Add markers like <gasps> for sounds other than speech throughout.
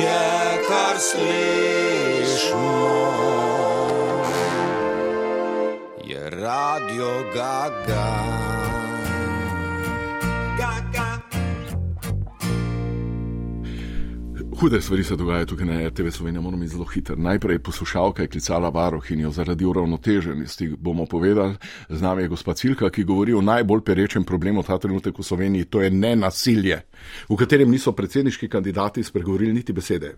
je, kar slišimo. Je radio Gaga. Hude stvari se dogajajo tukaj na RTV Slovenija, moramo biti zelo hitri. Najprej poslušalka je klicala varohinjo zaradi uravnoteženosti, bomo povedali. Z nami je gospa Cilka, ki govori o najbolj perečem problemu ta trenutek v Sloveniji, to je nenasilje, v katerem niso predsedniški kandidati spregovorili niti besede.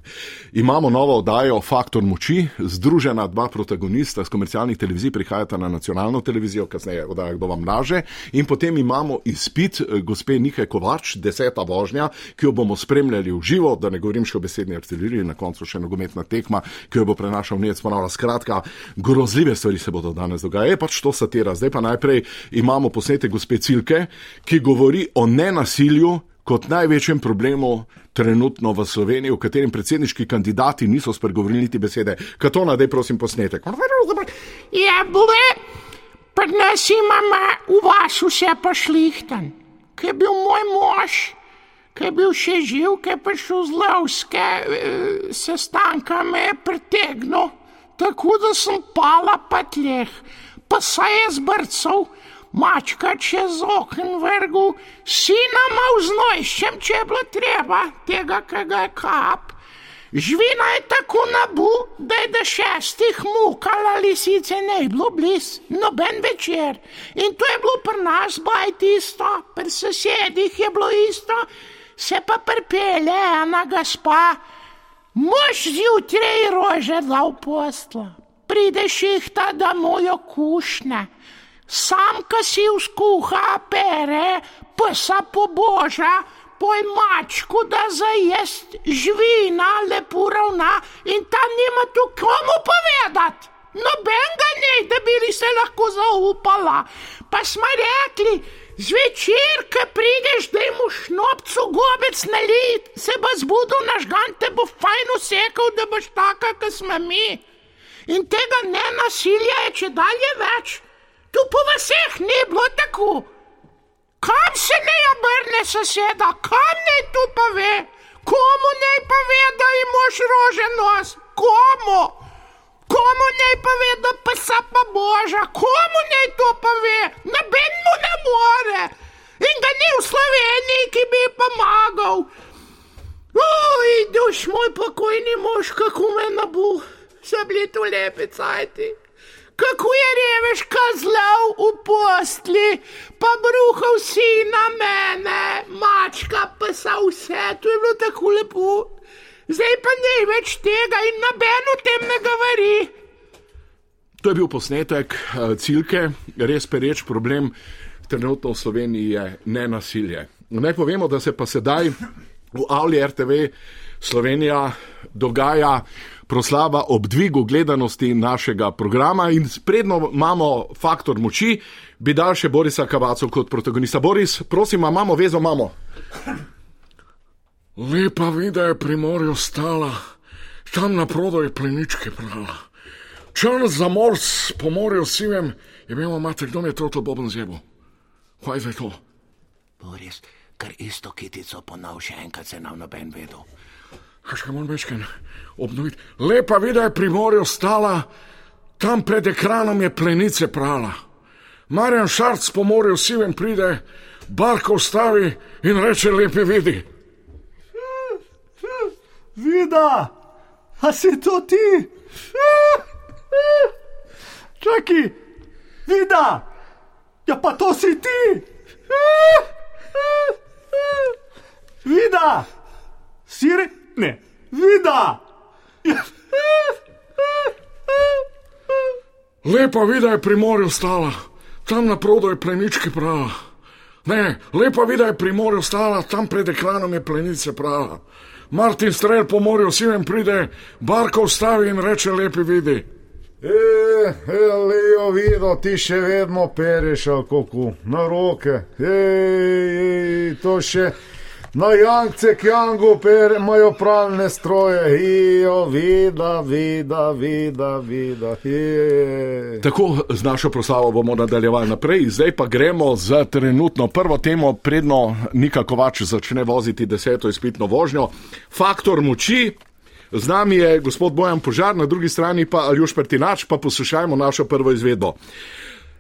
Imamo novo oddajo Faktor moči, združena dva protagonista z komercialnih televizij, prihajata na nacionalno televizijo, kasneje oddaja kdo vam laže. In potem imamo izpit eh, gospe Nike Kovač, deseta vožnja, ki jo bomo spremljali v živo, da ne govorim še o besedni artileriji, na koncu še nogometna tekma, ki jo bo prenašal Nec ponavlja. Skratka, grozljive stvari se bodo danes dogajale. Je pač to satira. Zdaj pa najprej imamo posnete gospe Cilke, ki govori o nenasilju kot največjem problemu trenutno v Sloveniji, v katerem predsedniški kandidati niso spregovorili niti besede. Katona, daj prosim posnetek. Je bile, pred nas imamo v vas vse pa šlihten, ki je bil moj mož, ki je bil še živ, ki je prišel z lovske eh, sestanka, me je pritegnil, tako da sem pala pa tleh, pa se je zbrcal, mačka čez okn vrgu, sina mal znojšem, če je bilo treba, tega, ki ga je kap. Živina je tako nabu, da je do šestih mukala lisice ne je bilo bliz, noben večer. In to je bilo pri nas bajti isto, pri sosedih je bilo isto, se pa pripelje ena gospa, mož zjutraj rože dal posla, prideš jih ta, da mu jo kušne, sam ka si vzkuha pere, psa poboža, poj mačku, da zajest živina, lepo ravna in tam nima tu komu povedati. Noben ga ne, da bi se lahko zaupala. Pa smo rekli, Zvečer, ko prideš, da imaš šnopcu gobec nalit, se bo zbudil naš gan, te bo fajn usekal, da boš taka, kot smo mi. In tega ne nasilja je če dalje več. Tu po vseh ni bilo tako. Kam se ne obrne soseda, kam ne tu pa ve? Komu ne pa ve, da imaš rože nos? Komu? Komu ne pa ve, da pa sa pa boža, komu ne to pa ve, noben mu ne more. In ga ni v Sloveniji, ki bi pomagal. Oj, duš moj pokojni mož, kako me nabu, so bili tu lepi cajti. Kako je reveš kazlov v postli, pa bruhal si na mene, mačka pa sa vse, to je bilo tako lepo. Zdaj pa ne več tega in noben o tem ne govori. To je bil posnetek uh, Cilke, res pereč problem. Trenutno v Sloveniji je nenasilje. Naj povemo, da se pa sedaj v Avli RTV Slovenija dogaja proslava ob dvigu gledanosti našega programa in spredno imamo faktor moči, bi dal še Borisa Kavaco kot protagonista. Boris, prosim, imamo vezo, imamo. Lepa vida je pri morju stala, tam na prodo je pleničke prala. Črn za morc po morju sivem je bil mater, kdo je to to boben zjebo. Kaj je to? Boris, kar isto kitico ponov še enkrat se nam noben vedel. Kaj še moram večkrat obnoviti? Lepa vida je pri morju stala, tam pred ekranom je plenice prala. Marjan Šarc po morju sivem pride, barko stavi in reče lepi vidi. Vida, a si to ti? Čakaj, vida, ja pa to si ti. Vida, siri, ne, vida. Lepa vida je pri morju stala, tam na prodo je plenički prava. Ne, lepa vida je pri morju stala, tam pred ekranom je plenice prava. Martin Strel po morju sivem pride, barko ustavi in reče: Lepi vidi. E, Leo, vido, ti še vedno pereš, kako na roke. Ej, ej, to še Na Jankce, Kjangu, per imajo pralne stroje, hijo, vida, vida, vida, vida. je. Tako z našo proslavo bomo nadaljevali naprej, zdaj pa gremo za trenutno prvo temo, predno Nika Kovač začne voziti deseto izpitno vožnjo. Faktor moči. Z nami je gospod Bojan Požar, na drugi strani pa Aljuš Pertinač, pa poslušajmo našo prvo izvedbo.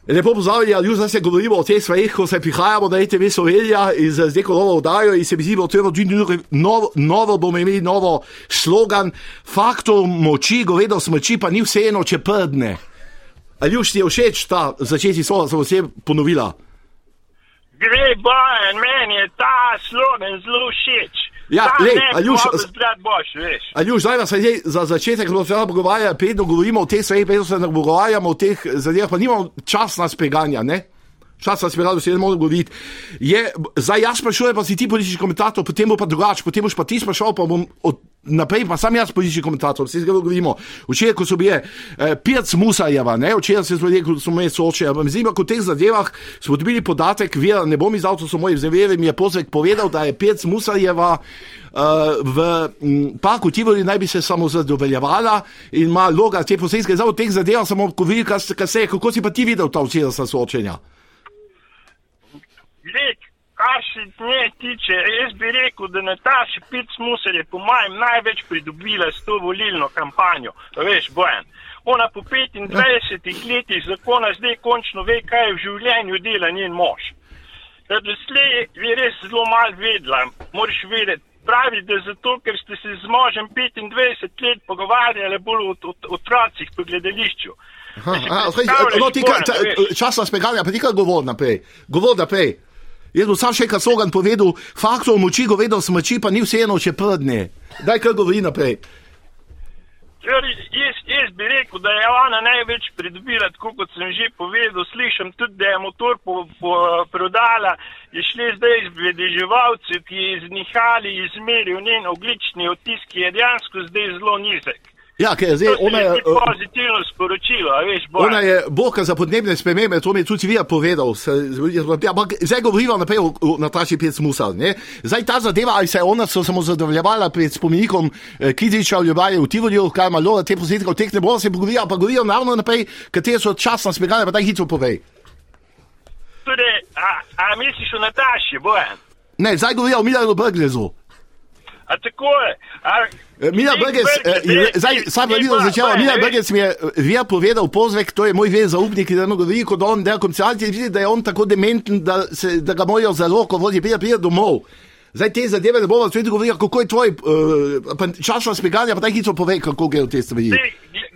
Lepo pozdravljeni, Aljuš, zdaj se govorimo o teh stvareh, ko se prihajamo na ETV Slovenija in z neko novo oddajo in se mi zdi, da bo novo, novo bomo imeli novo slogan, faktor moči, govedo smoči, pa ni vseeno, če prdne. Aljuš, ti je všeč ta začeti slova, sem vse ponovila. Gre bojen, meni je ta slogan zelo všeč. Ja, Ta lej, ne Aljuš, boš. Aljuš, zdaj nas je za začetek zelo zelo pogovarja, predno govorimo o teh stvareh, predno se ne pogovarjamo o teh zadevah, pa nimamo čas nas preganja, ne? Čas nas preganja, se ne moremo govoriti. Je, zdaj jaz sprašujem, pa si ti politični komentator, potem bo pa drugače, potem boš pa ti sprašal, pa bom od, naprej pa sam jaz politični komentator, vse zgolj govorimo. Včeraj, ko so bile eh, Pirc Musajeva, ne, včeraj se smo rekli, ko smo imeli soočenja, ampak me, ko v teh zadevah smo dobili podatek, vira, ne bom izdal, to so moji zavere, mi je posek povedal, da je Pirc Musajeva Uh, v m, parku Tivoli naj bi se samo zadovoljevala in ima loga te posebne, v teh zadevah samo kaj se- kaj se je, kako si pa ti videl ta včerajšnja soočenja. Gled, kar se nje tiče, jaz bi rekel, da Nataša Pic Musar je po mojem največ pridobila s to volilno kampanjo. Veš, bojen. Ona po 25 letih zakona zdaj končno ve, kaj v življenju dela njen mož. Da doslej je res zelo malo vedela, moraš vedeti. Pravi, da zato, ker ste se z možem 25 let pogovarjali bolj o o- o otrocih po gledališču. Da si predstavljaš, No, ti Bojan, ta- a veš. čas nas preganja, pa ti kaj govor naprej. Govor naprej. Jaz bom sam še kar slogan povedal, faktor moči govedo smoči, pa ni vseeno, če prdne. Daj kar govori naprej. Torej, Jaz, jaz bi rekel, da je ona največ pridobila, tako kot sem že povedal. Slišim tudi, da je motor po, po, prodala, je šli zdaj z vedeževalci, ki je iznihali izmeril njen oglični odtis, ki je dejansko zdaj zelo nizek. Ja, ker To zdaj ona je. zdi eh, pozitivno sporočilo, veš, Bojan. Ona je boka za podnebne spremembe, to mi je tudi vi povedal. Ja, ampak zdaj govorimo naprej o, o Nataši Pec Musal. Ne? Zdaj ta zadeva, ali se je ona so samo zadovoljevala pred spomenikom eh, Kiziča v Ljubaju v Tivolju, kaj ima Lola, te posnetke, o teh ne bomo se pogovarjali, pa govorijo naravno naprej, katere so časna smeganja, pa daj hitro povej. Torej, a, a misliš o Nataši, Bojan? Ne, zdaj govorijo o Milanu Brglezu. A tako je. A, Eh, Milan Brgec, Brglez, eh, je- zdaj sam ni videl začela, Milan Brgec mi je eh, Vija povedal pozvek, to je moj ver zaupnik, da mu govori, kot on, da je komercialci, vidi, da je on tako dementen, da, se, da ga morajo za roko vodi, prija, prija domov. Zdaj te zadeve ne bomo svetu govorili, kako je tvoj uh, časno speganje, pa daj hitro povej, kako gre v te stvari.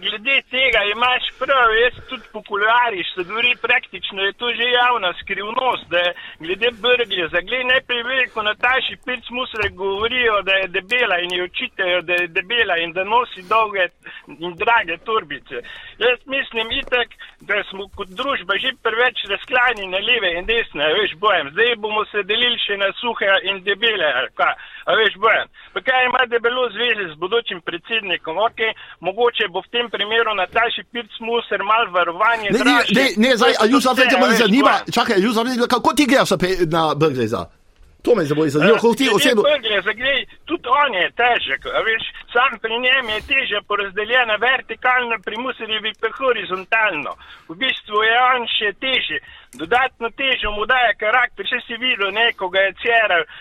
Glede tega imaš prav, jaz tudi po kuloarjih se govori praktično, je to že javna skrivnost, da je glede brglja, za gled najprej veliko Nataši Pirc Musre govorijo, da je debela in jo očitajo, da je debela in da nosi dolge in drage torbice. Jaz mislim itak, da smo kot družba že preveč razklani na leve in desne, veš bojem, zdaj bomo se delili še na suhe in debele, kaj, a veš bojem. Pa kaj ima debelo zveze z bodočim predsednikom, ok, mogoče bo v tem primeru Nataši Pirc Musar mal varovanje Ne, ne, ne, ne, zdaj, a je Jus, vse, zdaj te me zanima, čakaj, Jus, kako ti greš naprej na Brgleza? To me zdaj zanima, kako ti osebno. Zaglej, tudi on je težek, veš, sam pri njem je teža porazdeljena vertikalno, pri Musarjevi pa horizontalno. V bistvu je on še težji. Dodatno težo mu daje karakter, še si videl nekoga je Cerar uh,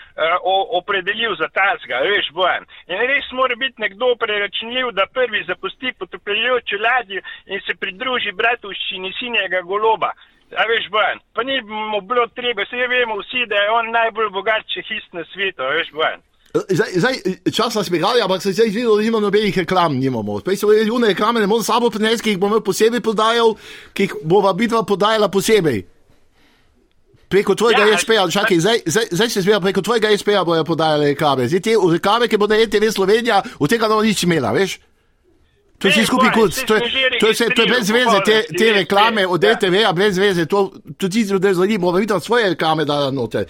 opredelil za tazga, veš, Bojan. In res mora biti nekdo preračunljiv, da prvi zapusti potopljajočo ladjo in se pridruži bratovščini sinjega goloba. A veš, Bojan, pa ni mu bilo treba, vse vemo vsi, da je on najbolj bogat čehist na svetu, veš, Bojan. Zdaj, zdaj čas nas migali, ampak se zdaj videl, da nimamo nobenih reklam, nimamo. Prej so bile june reklame, ne morem sabo prinesti, ki jih bomo posebej podajal, ki jih bova bitva podajala posebej. Preko tvojega Ja, ja, SP-ja, čakaj, zdaj, zdaj, zdaj se zbira, preko tvojega SP-ja bojo podajali reklame. Zdaj te reklame, ki bodo RTV Slovenija, od tega ne bo nič imela, veš? To je vsi skupaj saj to je, to je, vse- to je brez zveze, te, te reklame od ja. RTV-ja, brez zveze, to tudi ti zdaj zanima, bomo videli svoje reklame dala noter.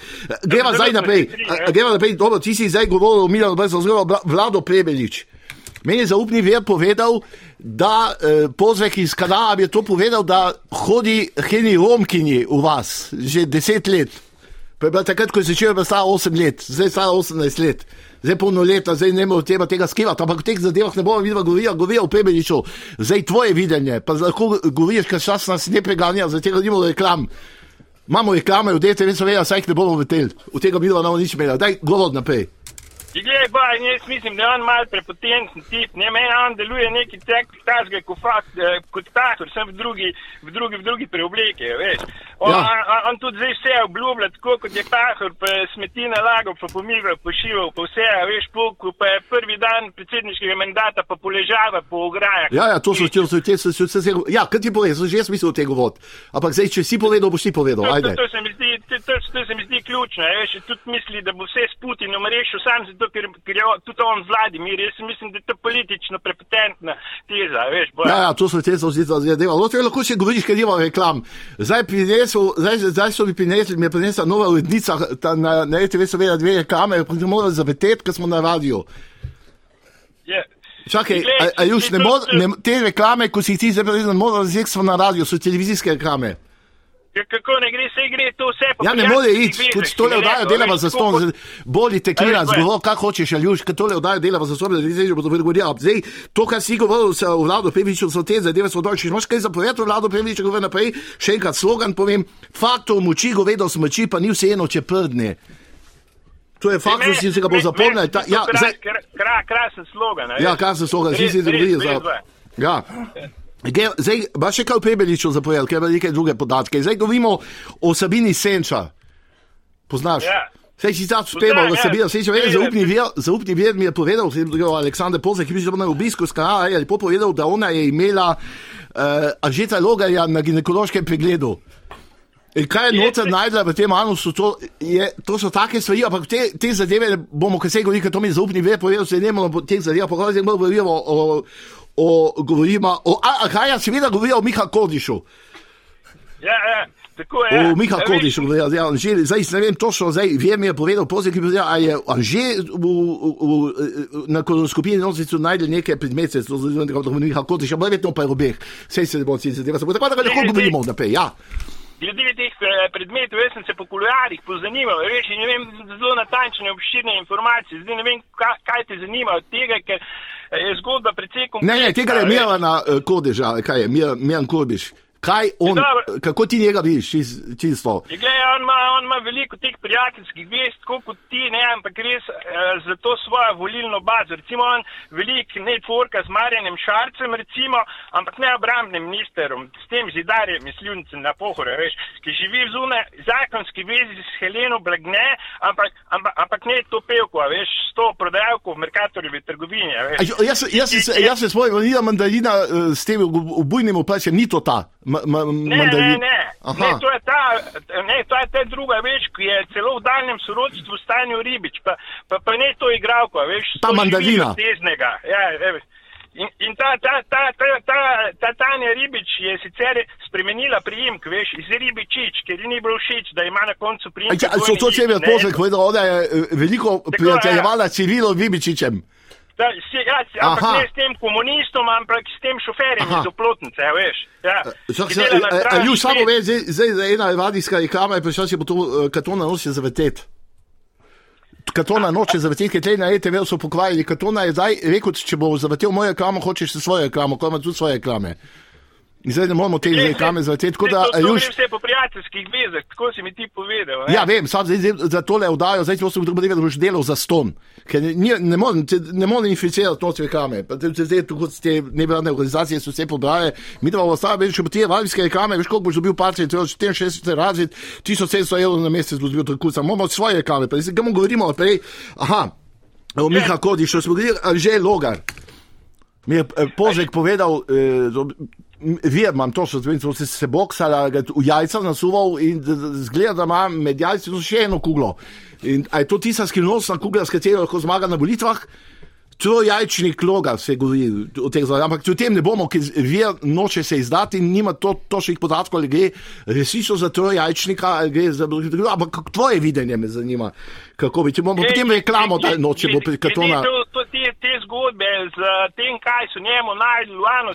Greva zelo zdaj naprej, se strinjali. A- greva naprej, dobro, ti si zdaj govoril Brzu, oziroma Vla- Vlado Prebelič. Meni je zaupni ver povedal, da eh, pozvek iz Kanala bi to povedal, da hodi Heni Romkini v vas že deset let. Pa je bila takrat, ko je začela, bila stara 8 let, zdaj je stara 18 let. Zdaj polnoletna, zdaj ne moremo tega, tega skivati, ampak v teh zadevah ne bomo videli, govorijo, govorijo o Pebeliču. Zdaj tvoje videnje, pa lahko govoriš, ker čas nas ne preganja, zaradi tega nimamo reklam. Imamo reklame, v DTV so vedeli, saj jih ne bomo veteli. Od tega videla ne bomo nič imela. Daj, govor naprej. Glej, ba, in jaz mislim, da je on mal prepotenten tip, ne meni on deluje neki tek, takšga kot, fakt, eh, kot taktor, sem v drugi, v drugi, v drugi preobleki, veš. On, Ja. ja. on, on tudi zdaj vse obljublja, tako kot je takor, pa smeti nalagal, pa pomigal, pa šival, pa vse, veš, pulku, pa je prvi dan predsedniškega mandata, pa poležava po ograjah. Ja, ja, to so ti, so ti, so so ti, ja, kaj ti poveš, že jaz mislil o tega vod. Ampak zdaj, če si povedal, boš ti povedal, To, to, ajde. to, se mi zdi, to, to, to se mi zdi ključno. Veš, tudi misli, da bo vse s Putinom rešil sam zato, ker, ker je tudi on Vladimir. Jaz mislim, da je to politično prepotentna teza. Veš, bo, Ja, ja, to so te zavzita zadeva. No, to je lahko še govoriš, ker nima reklam. Zdaj, prinesel, zdaj, zdaj so mi prinesli, mi je prinesla nova urednica, ta, na, na RTV so vedela dve reklame, pa ne morem zaveteti, ker smo na radiju. je. Čakaj, a, a ti ne to- mo, ne, te reklame, ko si jih ti zdaj povedal, ne morem razjeti, smo na radiju, so televizijske reklame. Ja, Kako ne gre, se gre to vse po Ja, ne more iti, kot si tole mi oddajo delava za ston, boli teklina, Veš, zgovor, kako hočeš, aljuš, kot tole oddajo delava za ston, da ti zdaj bo to govorila. Zdaj, to, kar si govoril se o vladu Peviču, so te zadeve so dolče. Imaš kaj zapovedati o vladu Peviču, govori naprej, še enkrat slogan povem, faktor moči, govedo smoči, pa ni vseeno, če prdne. To je fakt, da si se ga bo zapomnil. Ja, zdaj, Kra, kra, krasen slogan. Ja, veš. kaj se sloga, vsi Res, si res, dogovorijo res, za. veš. Ja. Zdaj, imaš še kaj v Pebeliču zapovedal, ker ima neke druge podatke. Zdaj govorimo o Sabini Senča. Poznaš? Ja. Sej si tam speval, da se sej če veš, Ja, zaupni vir, zaupni vir mi je povedal, se je Aleksandr Pozek, ki je bil na obisku z kanala, je lepo povedal, da ona je imela uh, Ažeta Logarja na ginekološkem pregledu. In kaj je noter najdela v tem anusu, to, je, to so take stvari, ampak te, te zadeve bomo, ker se govori, ker to mi je zaupni vir povedal, se ne moramo po teh zadevah pogovarjati, zdaj govorimo o, o, govorimo o, a, a kaj ja seveda govorijo o Miha Kodišu. Ja, ja, tako je. O Miha A veš, Kodišu, ja, ja, Anže, zdaj ne vem točno, zdaj vem, je povedal, ki je povedal, a je Anže v, v, v, na kolonoskopiji nosicu najdel neke predmete, to je Miha Kodiša, verjetno pa je v obeh, vse se ne bo vsi zadeva, tako da lahko govorimo naprej, ja. Glede teh eh, predmetov, jaz sem se po kuloarjih pozanimal, veš, ne vem zelo natančne obširne informacije. Zdaj ne vem, kaj, kaj te zanima od tega, ker eh, je zgodba precej Ne, ne, tega je. Mira na uh, Kodeža, kaj je, Miran Korbiš. Kaj on, dobro. kako ti njega vidiš, čist, čisto? Ja, Glej, on ima, on ima veliko teh prijateljskih vez, tako kot ti, ne, ampak res eh, za to svojo volilno bazo. Recimo on veliko networka z Marjanem Šarcem, recimo, ampak ne obrambnim ministrom, s tem zidarjem, misljivcem na pohore, veš, ki živi v zune zakonski vezi s Heleno Blagne, ampak, ampak, ampak ne to pevko, a veš, s to prodajalko v Merkatorjevi trgovini, a A, veš. jo- Jaz, jaz, jaz, jaz se Vanila mandarina uh, s tem ubojnim vprašanjem, ni to ta ma, ma, Ne, ne, mandarina. ne. Aha. ne, to je ta, ne, to je ta druga več, ki je celo v daljnem sorodstvu stanju ribič, pa, pa, pa ne to igralko, veš. Ta mandarina. Teznega. Ja, evo. in, in ta, ta, ta, ta, ta, ta Tanja Ribič je sicer spremenila priimk, veš, iz Ribičič, ker ji ni bilo všeč, da ima na koncu A, priimek. Ja, so to če mi je pozek povedal, ona je eh, veliko prijateljevala s Civilom Vibičičem. Da, si, ja, si, ampak Aha. ne s tem komunistom, ampak s tem šoferjem Aha. iz Oplotnice, a veš. Ja, Čak, se, a, a, straži ju samo ve, zdaj, zdaj za ena radijska reklama je prišla, če bo to uh, katona nosi zavetet. Katona noče zaveteti, ker tle na ETV so pokvarili. Katona je zdaj rekel, če bo zavetel mojo reklamo, hočeš se svojo reklamo, ko ima tudi svoje reklame. In zdaj ne moramo te tako Saj da, to, to juž, vse po prijateljskih vezah, tako si mi ti povedal. ne. Ja, vem, sam zdaj, zdaj za tole oddajo, zdaj sem dobro rekel, da boš delal za ston. Ker ne, ne morem, ne morem inficirati. Pa te- te- Zdaj, tako kot te nevladne organizacije so vse pobrale, mi da bomo ostali, veš, če bo ti valjske reklame, veš, koliko boš dobil parče, to je 64 razred, 1700 evrov na mesec boš dobil tako, samo imamo svoje reklame, pa zdaj, kamo govorimo naprej, aha, o Miha Kodišu, smo govorili, ali že Logar. Mi je eh, Pozek povedal, vir imam to, so so se, se boksala, v jajca nasuval in zgleda, da ima med jajci še eno kuglo. In a je to tista skrivnostna kugla, s katero lahko zmaga na volitvah? Trojajčni kloga se govori o teh zadevah, ampak o tem ne bomo, ker vir noče se izdati in nima to, točnih podatkov, ali gre resnično za trojajčnika, ali gre za ampak kako tvoje videnje me zanima, kako bi, če bomo potem reklamo ta noč, če bo pri katona. Glede to- to- Te, zgodbe z tem, kaj so njemu najdli, Luano,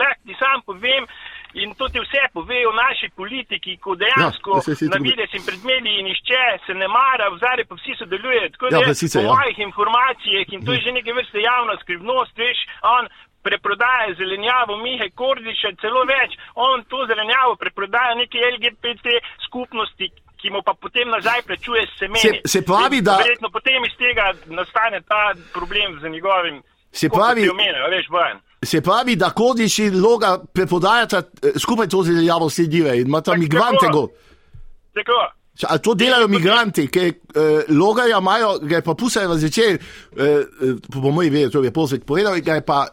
lahko ti sam povem, In to ti vse povejo naši politiki, ko dejansko Ja, na vides in pred mediji nišče se ne mara, v zadnji pa vsi sodelujejo. Tako da Ja, jaz po ja. mojih informacijah in to je že neke vrste javna skrivnost, veš, on preprodaja zelenjavo Mihe Kordiša, celo več, on to zelenjavo preprodaja neki LGBT skupnosti, ki mu pa potem nazaj plačuje s semeni. Se- se pravi, da- Verjetno potem iz tega nastane ta problem z njegovim. Se pravi- omenil, veš, Bojan. Se pravi, da Kordiš in Loga preprodajata eh, skupaj to zelenjavo sledive in imata migrante. Go. Tako. A to delajo migranti, ki eh, logarja imajo, ga je pa pusajo zvečer, eh, eh, po moji veri, to je posek povedal, ga je pa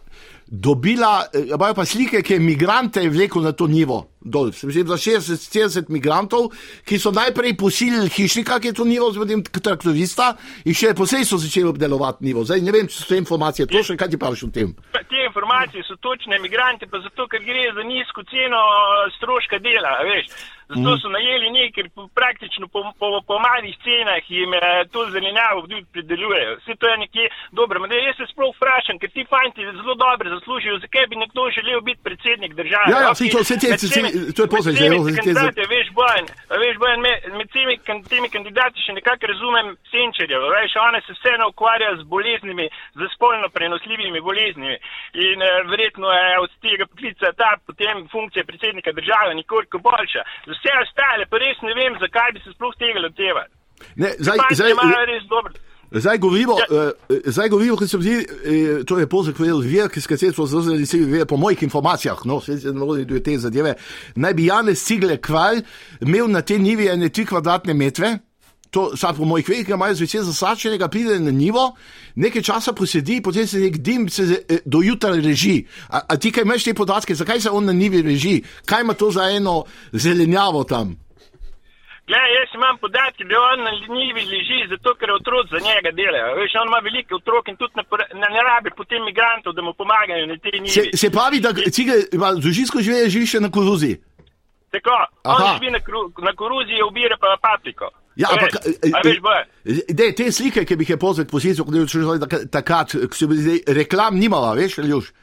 dobila, eh, imajo pa slike, ki je migrante vlekel na to nivo. Dol. Se mi zdi, za 60-70 migrantov, ki so najprej posilili hišnika, ki je to nivo, potem traktorista in še posebej so začeli obdelovati nivo. Zdaj ne vem, če so te informacije točne, kaj ti praviš o tem. Te informacije so točne, imigranti pa zato, ker gre za nizko ceno eh, stroška dela, veš. Zato Mhm. so najeli nekaj, ker praktično po, po, po malih cenah jim eh, to zelenjavo tudi pridelujejo. Vse to je nekje dobro. Ma da Jaz se sploh vprašam, ker ti fanti zelo dobro zaslužijo, zakaj bi nekdo želel biti predsednik države. Ja, ja, saj to- saj te- med to je posel, med zdaj, temi no, zdaj te- kandidati, veš, Bojan, a veš, Bojan, me, med temi, temi kandidati še nekako razumem senčerjev, veš, one se vseeno ukvarjajo z boleznimi, z spolno prenosljivimi boleznimi. In eh, verjetno je od tega poklica ta potem funkcija predsednika države nekoliko boljša. Za vse ostale pa res ne vem, zakaj bi se sploh tega lotevali. Ne, zdaj, zdaj, dobro. Zdaj govorimo, Ja. uh, zdaj govorimo, kot se mi zdi, eh, to je pozek povedal, vir, ki s katerim smo zaznali, se vir, po mojih informacijah, no, se ne vodi do te zadeve, naj bi Janez Cigle Kralj imel na tej nivi ene tri kvadratne metre, to sad po mojih vejih, imajo zvečer zasačenega, pride na nivo, nekaj časa posedi, potem se nek dim se eh, do jutra reži. A, a ti kaj imaš te podatke, zakaj se on na nivi reži, kaj ima to za eno zelenjavo tam? Glej, jaz imam podatke, da on na njivi leži, zato ker otroci za njega delajo. Veš, on ima velike otroke in tudi ne, ne, rabi potem migrantov, da mu pomagajo na tej njivi. Se, se pravi, da Cigle družinsko življenje, živi še na koruzi. Tako, on Aha. živi na, kru, na koruzi, ubira pa papriko. Ja, ampak, veš, a eh, veš, boje. Dej, te slike, ki bi jih je pozval k posebej, kot je šlo takrat, ko se bi zdaj reklam nimala, veš, Ljuš.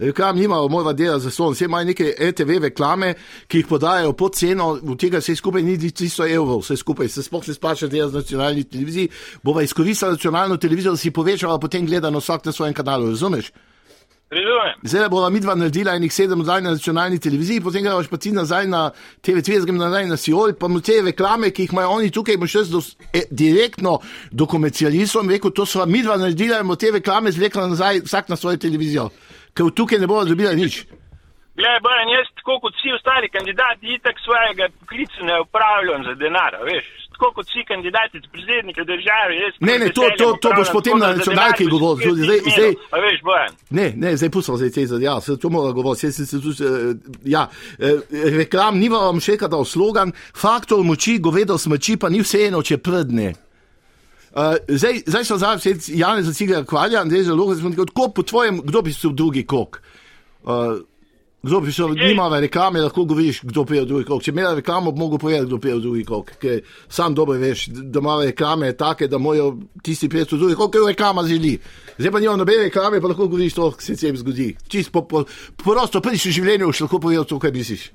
Reklam nimala, mora delati za ston. Vse imajo neke RTV reklame, ki jih podajajo po ceno, od tega vse skupaj ni 300 evrov, vse skupaj se sploh ne splača delati z nacionalni televiziji. Bova izkoristila nacionalno televizijo, da si povečala potem gledano vsak na svojem kanalu, razumeš? Zdaj bova midva naredila enih sedem zdaj na nacionalni televiziji, potem greš pa ti nazaj na TV3, grem nazaj na Siol, pa mu te reklame, ki jih imajo oni tukaj, boš šel do, e, direktno do komercialistov rekel, to sva midva naredila in bomo te reklame zvlekla nazaj vsak na svojo televizijo, ker tukaj ne bomo dobila nič. Glej, Bojan, jaz tako kot vsi ostali kandidati, itak svojega poklica ne upravljam za denar, veš. Tako kot vsi kandidati za predsednika države. Ne, ne, to- to- to boš potem na nacionalki govoril, spet zdaj- zdaj- veš, Bojan. Ne, ne, zdaj pustimo zdaj te zadeve, ja, se to mora govoriti, se, se, se, se, ja, eh, reklam, ni vam še kada slogan, faktor moči, govedo smoči, pa ni vseeno, če prdne. Uh, zdaj, zdaj so zdaj Janez cigar kvalja, zelo zelo, kako po tvojem, kdo bi v drugi kok? Uh, kdo bi šel, Ej. nima reklame, lahko govoriš, kdo pije v drugi kok. Če imela reklamo, bi mogel povedati, kdo pije v drugi kok. Ker sam dobro veš, da ima reklame take, da morajo tisti pijeti v drugi kok, ker reklama želi. Zdaj pa nima nobene reklame, pa lahko govoriš to, kar se tem zgodi. Čist po, po, prosto, prvič v življenju boš lahko povedal to, kaj misliš.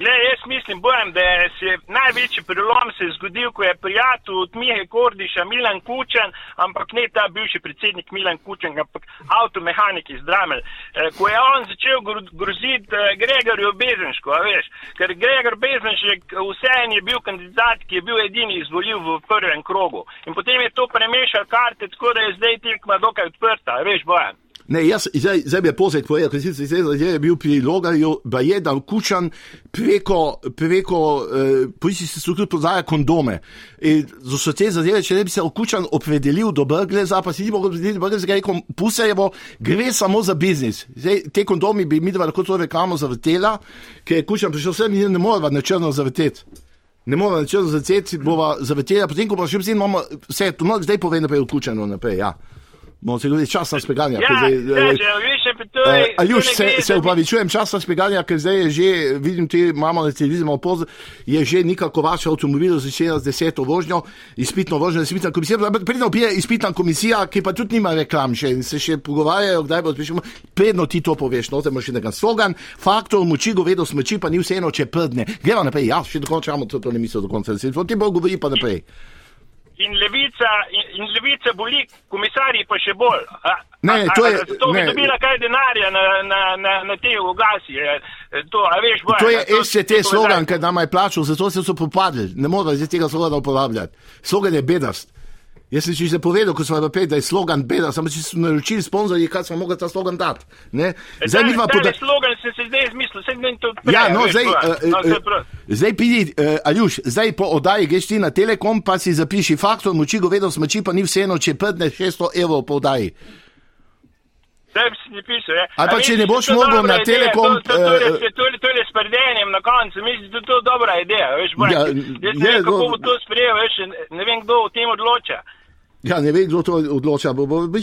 Glej, jaz mislim, bojem, da je se največji prelom se je zgodil, ko je prijatelj od Mihe Kordiša Milan Kučan, ampak ne ta bivši predsednik Milan Kučan, ampak avtomehanik iz Dramelj, eh, ko je on začel gro- groziti eh, Gregorju Bezenšku, a veš, ker Gregor Bezenšek vseeno je bil kandidat, ki je bil edini izvoljiv v prvem krogu. In potem je to premešal karte, tako da je zdaj tekma dokaj odprta, a veš, bojem. Ne, jaz, zdaj, zdaj je pozaj povedal, ker sicer zdaj zdaj je bil pri Logarju, da je dal kučan preko, preko eh, policijske strukture prodaja kondome. In za vse te zadeve, če ne bi se kučan opredelil do Brgleza, pa si ni mogel opredeliti Brgleza, rekel, pusejevo, gre samo za biznis. Zdaj, te kondomi bi mi dva lahko to reklamo zavrtela, ker je kučan prišel sem in ne moreva na črno zavrteti. Ne moreva na črno zavrteti, bova zavrtela, potem ko pa še vsi imamo, vse, to no, zdaj povem naprej v kučano naprej, ja. Bomo se govorili časa speganja. Ja, zdaj, ja, eh, veš, pa to Uh. Aljuš, se, gre, se upravičujem, časa speganja, ker zdaj je že, vidim, ti imamo na televiziji, poz, je že nekako vaš avtomobil začela z deseto vožnjo, izpitno vožnjo, izpitna komisija, predno pije izpitna komisija, ki pa tudi nima reklam še in se še pogovarjajo, kdaj bo spišemo, predno ti to poveš, no, te imaš še nekaj slogan, faktor moči, govedo smoči, pa ni vseeno, če prdne. Gremo naprej, ja, še dokončamo to, to ne mislijo do konca, se ti bo govori pa naprej. In levica, in, in levica boli, komisarji pa še bolj. A, Ne, a, to je- a, Zato bi ne. dobila kaj denarja na, na, na, na te ogasi. eh, To, veš, boja, To je to- SCT to slogan, ker nam je plačal, zato se so popadli. Ne moramo zdaj tega slogana uporabljati. Slogan je bedast. Jaz sem že povedal, ko smo pet, da je slogan bedast, samo če so naročili sponzorji, kaj smo mogli ta slogan dati. Ne? Zdaj mi tale poda... slogan sem se zdaj izmislil, sem ne to prej. Ja, no, veš, zdaj, uh, No, uh, zdaj prav. zdaj pidi, uh, Aljuš, zdaj po oddaji greš ti na Telekom, pa si zapiši faktor moči, govedo smoči, pa ni vseeno, če prdne 600 evrov po oddaji. Zdaj si ti pisal, ja. Ali pa če ne boš to mogel na Telekom, To, to, to, eh, to, to, to je s predenjem na koncu, mislim, da to je dobra ideja, veš, boja. Ja, Jaz ne vem, kako no. bo to sprejel, veš, ne vem, kdo o tem odloča. Ja, ne vem, kdo to odloča. Bo, bo, bo,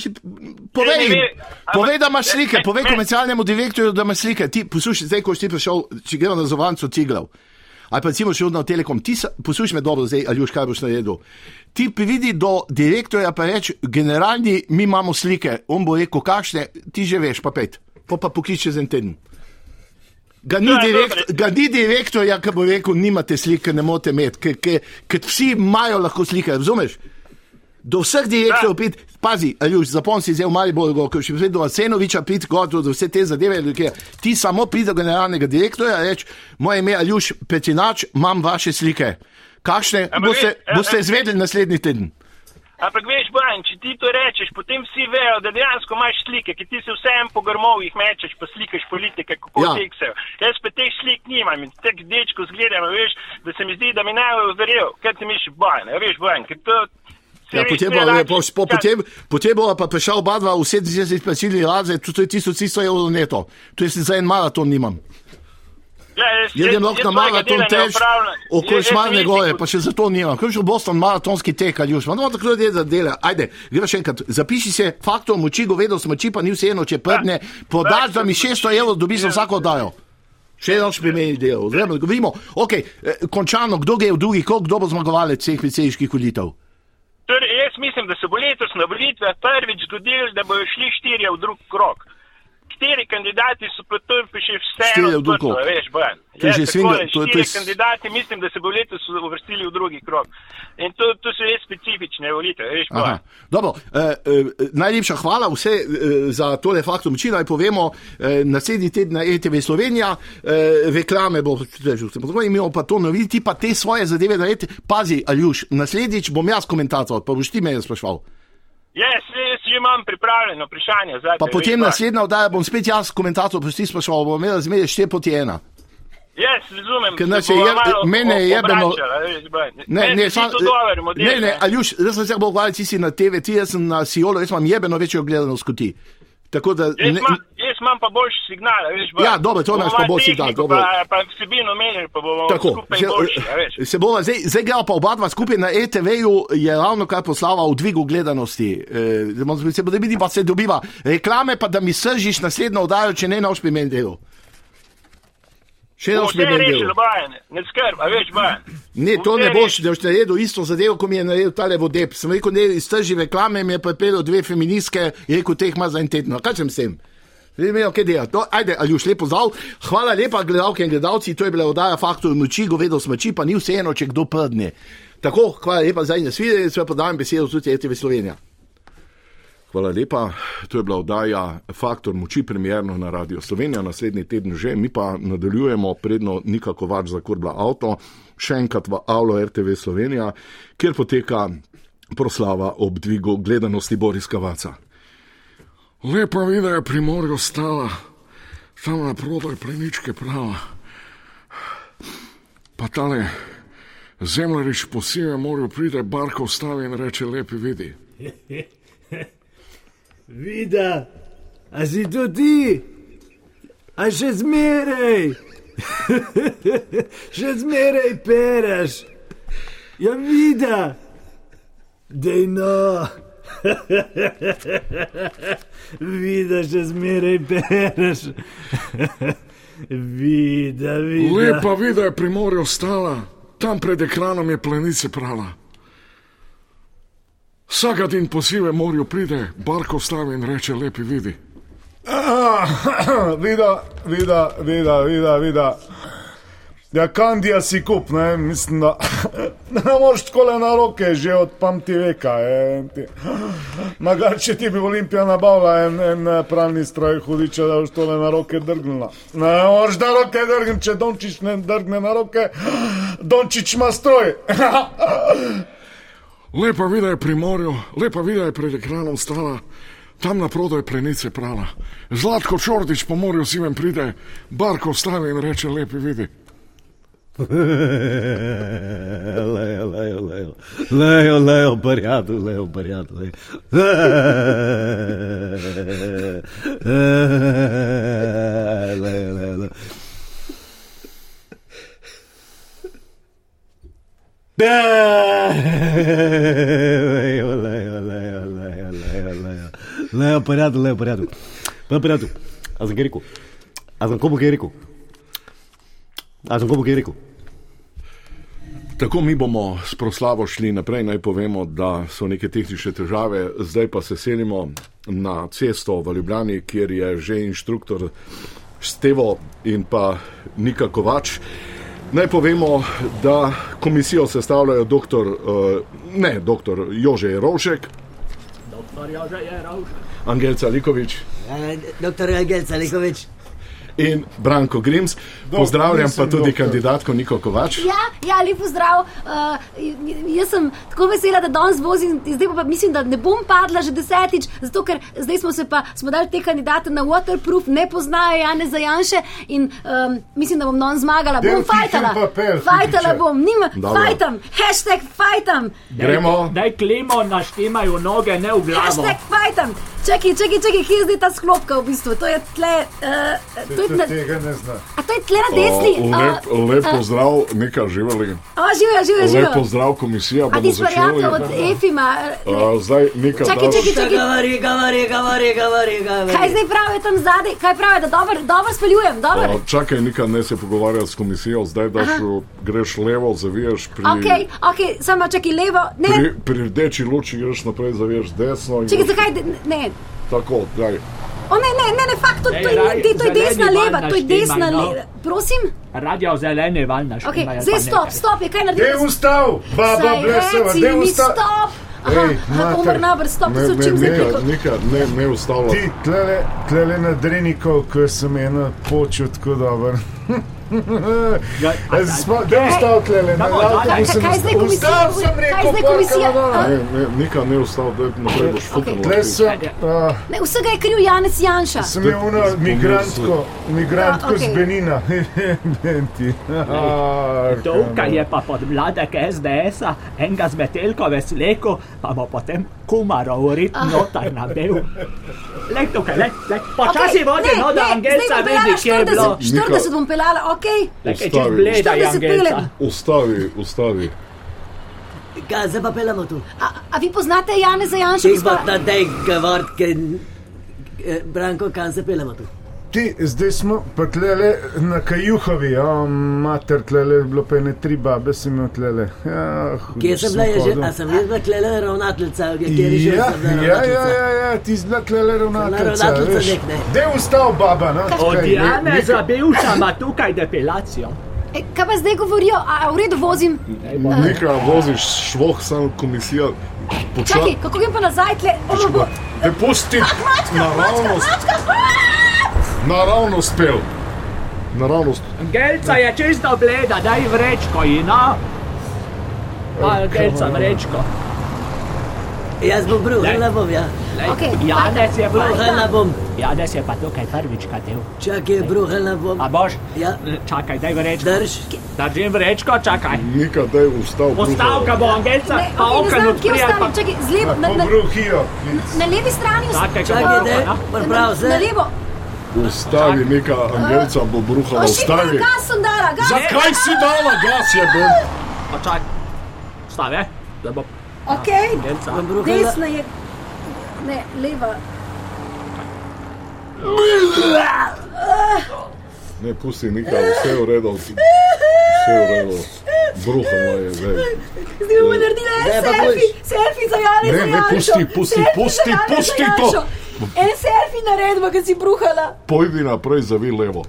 povej, Ne, ne ve, povej, da imaš slike, povej ne. komercialnemu direktorju, da imaš slike. Ti, poslušaj, zdaj, ko si ti prišel, če gremo na zovancu Tiglav. Ali pa recimo še odno Telekom, ti, poslušaj me dobro, zdaj, ali už kaj boš naredil. Ti pridi do direktorja, pa reč, generalni, mi imamo slike, on bo rekel, kakšne, ti že veš, pa pet, pa pa poklič čez en teden. Ga ni, je direkt, ga ni direktorja, ki bo rekel, nimate slike, ne morete imeti, ker vsi imajo lahko slike, razumeš? Do vseh direktorjev pit, pazi, Aljuš, zapon si zdaj v Mariboru, ko še vedno Asenoviča pit, kot do vse te zadeve, ljudje. ti samo pride do generalnega direktorja, reč, moje ime je Aljuš Petinač, imam vaše slike. Kakšne Ampak boste, veš, boste izvedeli naslednji teden? Ampak veš, Bojan, če ti to rečeš, potem vsi vejo, da dejansko imaš slike, ki ti se vsem po grmovih mečeš, pa slikaš politike, kako Ja. teksejo. Jaz pa teh slik nimam in teh dečkov zgledam, veš, da se mi zdi, da mi ne verjel, kaj ti misliš, Bojan, veš, Bojan, ker to... Ja, potem, bo, rače- po, po, ja, potem, potem bo pa prišel oba dva v 70 plačilni razred, to je 1300 evrov neto. To je za en maraton nimam. Ja, jaz, Jaz grem lahko na maraton tež, opravljam. okoli Jaz- jaz Šmarne gore, pa še za to nimam. Kaj že v Boston maratonski tek, ali už, imamo tako ljudi za dela. Ajde, gremo še enkrat, zapiši se, faktor moči, govedo smoči, pa ni vseeno, če prdne, podaš, da mi 600 evrov dobiš za vsako oddajo. Še eno šprimeni del, zdaj govorimo, ok, eh, končano, kdo gre v drugi krog, kdo bo zmagovalec vseh predsedniških volitev. Torej, jaz mislim, da se bo letos na volitvah prvič zgodilo, da bojo šli štirje v drug krok. Kateri kandidati so pa to še vseeno odprto, krog. veš, Bojan. To je Ja, že svinga- to- to je štirje s- kandidati mislim, da se bo letos uvrstili v drugi krok. In to, to so res specifične volitve, veš. Bojan. Dobro, eh, eh, najlepša hvala vse eh, za tole faktor moči. Naj povemo, eh, naslednji teden na ETV Slovenija, eh, reklame bo, že vse podobno, imamo pa to noviti, ti pa te svoje zadeve narediti. Pazi, Aljuš, naslednjič bom jaz komentator, pa boš ti me sprašval. Jaz, jaz že imam pripravljeno vprašanje. Zate, Pa potem naslednja oddaja bom spet jaz komentator, pa boš ti sprašval, bom imel razmerje šte poti ena. Jaz razumem, Ker se nas je malo mene je jebeno- obračala, veš, Bojan. Ne, Meni ne, se sam, zdi to dober model, ne, ne, Aljuš, jaz sem se bolj hvalil, ti si na TV, ti jaz sem na Siolo, jaz imam jebeno večjo gledanost kot ti. Tako da, Jaz, ne, imam, jaz imam pa boljši signal, veš, Bojan. Ja, dobro, to imaš Bomo pa boljši signal, dobro. Pa, pa vsebino menili, pa bomo Tako, se, boljši, a veš. se bova, zdaj, zdaj gremo pa oba dva skupaj na ETV-ju, je ravno kar poslala v dvigu gledanosti. E, se bo da vidim, pa se dobiva reklame, pa da mi sržiš naslednjo oddajo, če ne noš pri meni delu. Še pri meni rešili, delu. Bojan, ne skrb, a veš, Bojan. Ne, to ne boš, da boš naredil isto zadevo, kot mi je naredil tale vodep. Sem rekel, ne, iztrži reklame, mi je pripeljal dve feministke, je rekel, teh ima za en teden. No, Kaj sem s tem? Zdaj imajo kaj delati. No, ajde, Aljuš, lepo zdrav. Hvala lepa, gledalke in gledalci. To je bila oddaja Faktor moči, govedo smoči, pa ni vseeno, če kdo prdne. Tako, hvala lepa za nasvidenje, sve podajam besedo tudi RTV Slovenija. Hvala lepa. To je bila oddaja Faktor moči, premjerno na Radio Slovenija, naslednji teden že, mi pa nadaljujemo, predno nikako več zakurbla avto, še enkrat v Avlo RTV Slovenija, kjer poteka proslava ob dvigu gledanosti Boris Kavaca. Lepa vida je pri morju stala, tam na prodaj pleničke prava. Pa tale zemljarič po sivem morju pride, barko ustavi in reče: Lepi vidi. <laughs> Vida, a si to ti? A še zmeraj, <laughs> še zmeraj pereš. Ja, vida, dej no. <laughs> Vidiš, že zmeraj bereš. <laughs> Vida, vida. Lepa vida je pri morju stala, tam pred ekranom je plenice prala. Vsaka din po sivem morju pride, barko stavi in reče: Lepi vidi. Ah, <clears throat> vida, vida, vida, vida, vida. Ja, kandija si kup, ne, mislim, da <laughs> ne moreš tako le na roke, že od pamti veka. <gasps> Magar, če ti bi Olimpija nabavila en, en eh, pravni stroj hudiča, da boš tole na roke drgnila. Ne moreš da roke drgniti, če Dončić ne drgne na roke, <gasps> Dončić ima stroj. <laughs> Lepa vida je pri morju, lepa vida je pred ekranom stala, tam na prodaj plenice prala. Zlatko Čordič po morju sivem pride, barko stavi in reče: Lepi vidi. <laughs> Lejo, lejo, lejo, lejo, lejo, barjado, lejo, barjado, <laughs> lejo. Lejo, lejo, lejo. Lejo, lejo, lejo, lejo, lejo, lejo. Lejo, barjado, lejo, barjado. Pa barjado. A sem kaj rekel? A sem komu kaj rekel? A sem komu kaj rekel? Tako mi bomo s proslavo šli naprej. Naj povemo, da so neke tehnične težave, zdaj pa se selimo na cesto v Ljubljani, kjer je že inštruktor Stevo in pa Nika Kovač. Naj povemo, da komisijo sestavljajo doktor, uh, ne, doktor Jože Jerovšek, Doktor Jože Jerovšek. Angelca Likovič Doktor Angel Salikovič. In Branko Grims. Pozdravljam pa tudi doktor. kandidatko Niko Kovač. Ja, ja lep pozdrav. Uh, jaz sem tako vesela, da danes vozim, zdaj pa mislim, da ne bom padla že desetič, zato ker zdaj smo se pa smo dali te kandidate na waterproof, ne poznajo Jane Zajanše in um, mislim, da bom danes zmagala. Del Bom fajtala. papir, Fajtala bom, nima, Dobro. fajtam, hashtag fajtam, Gremo. Daj klimo, naštimajo noge, ne v glavo. hashtag fajtam. Čakaj, čakaj, čakaj, kje je zdaj ta sklopka v bistvu? To je tle, uh, to je na, tega ne zna. a to je tle na desni. O, a- lep, lep a- pozdrav, Nika živeli. A, živijo, živijo, Lep živijo. pozdrav, komisija. A bomo ti sprijatelj začeli. od Efima. A, zdaj, Nika, Čakaj, čakaj, čakaj. Gavari, gavari, gavari, gavari, gavari. Kaj zdaj pravijo tam zadaj? Kaj pravijo, da dobro, dobro speljujem, dobro? A, Čakaj, Nika, ne se pogovarjati s komisijo, zdaj daš, Aha. greš levo, zaviješ pri, Ok, ok, samo čakaj levo. Ne, pri, pri rdeči luči, greš naprej, zaviješ desno. in čakaj, zakaj? Ne. Tako, daj. O ne, ne, ne, ne, fakt, to, to, je, to je zeleni desna leva, to je desna no. leva. Prosim? Radio zeleni val naš. Ok, zdaj stop, stop, je kaj Dej narediti? ustav, baba blesava, mi ustav. stop. Aha, Ej, mater. Omar Nabr, stop, to Ne, so ne, čim Nika, zapiko. Nika, ne, ne ustavlja. Ti tlele, tlele na drenikov, ko sem eno počel tako dobro. <laughs> <laughs> a, Da ustav tlele, na Damo, avtobusu daj. sem Kaj zdaj ustav. komisija? Ustav sem Kaj rekel, zdaj porka komisija? na A? Ne, ne, Nika, ne ustavlja, da naprej boš futrala. Tle sem, a, Ne, vsega je kriv Janez Janša. sem imel ono migrantko, migrantko Ja, z okej. Benina. Benti. <laughs> Ah, Tukaj je pa podmladek SDS-a, enega z Metelkove sleko, pa bo potem kumarov rit notar nabil. Lej tukaj, lej, lej, počasi Okej, vodi, ne, no da Angelca bom vidi, kje je bilo. 40, 40 bom pelala, ok. Čez Ustavi. bleda je 40 Angelca. pelem. Ustavi, ustavi. Kaj zdaj pa pelamo tu? A, a vi poznate Janeza Janša? Če pa na tej gavartke, eh, Branko, kam se pelamo tu? Ti, zdaj smo pa tlele na Kajuhovi, ja, mater tlele, bilo pa ene tri babe, sem imel tlele. Ja, Kje sem bila, je že, a sem jaz bila tlele ravnateljica, kjer je že Ja, sem bila ja, ja, ravnateljica. ja, ja, ti si bila tlele ravnateljica, ne. Dej ustav, baba, no. Od Kaj, Jane ne- za bivša ima tukaj depilacijo. E, kaj pa zdaj govorijo? A, v redu vozim? Nika, voziš švoh, sam komisija. Počla... Čakaj, kako grem pa nazaj tle? Ono bo... Ne pusti naravnost, naravnost pel. Naravnost. Angelca je čisto bleda, daj vrečko in no. Pa Angelca vrečko. Jaz bom bruhala bom, ja. Lej, Janez je pa, Bruhala bom. Janez je pa tukaj prvič katel. Čakaj, bruhala bom. A boš? Ja, Čakaj, daj vrečko. drž. Držim vrečko, čakaj. Nika, daj ustav. Postavka bo Angelca, Ne, pa ok, ne okno odprija. ostane, čakaj, z levo, na, na, Pobruhijo. na levi strani ust- Čakaj, Čakaj, čakaj, daj, no. priprav na, se. na levo. Ustavi, Nika, Angelca bo bruhala, ustavi. gas sem dala, gas. Zakaj si dala gas, je bil? Počakaj. Stavi, da bo Ok, bruhala. desna je. Ne, leva. Ne, pusti nikaj, vse je v redu. Vse je v redu. Bruhalo je zdaj. Zdaj bomo naredili selfie, selfie za Jana. Ne, ne, pusti, pusti, pusti, pusti to. En selfie naredimo, ki si bruhala. Pojdi naprej, zavi levo.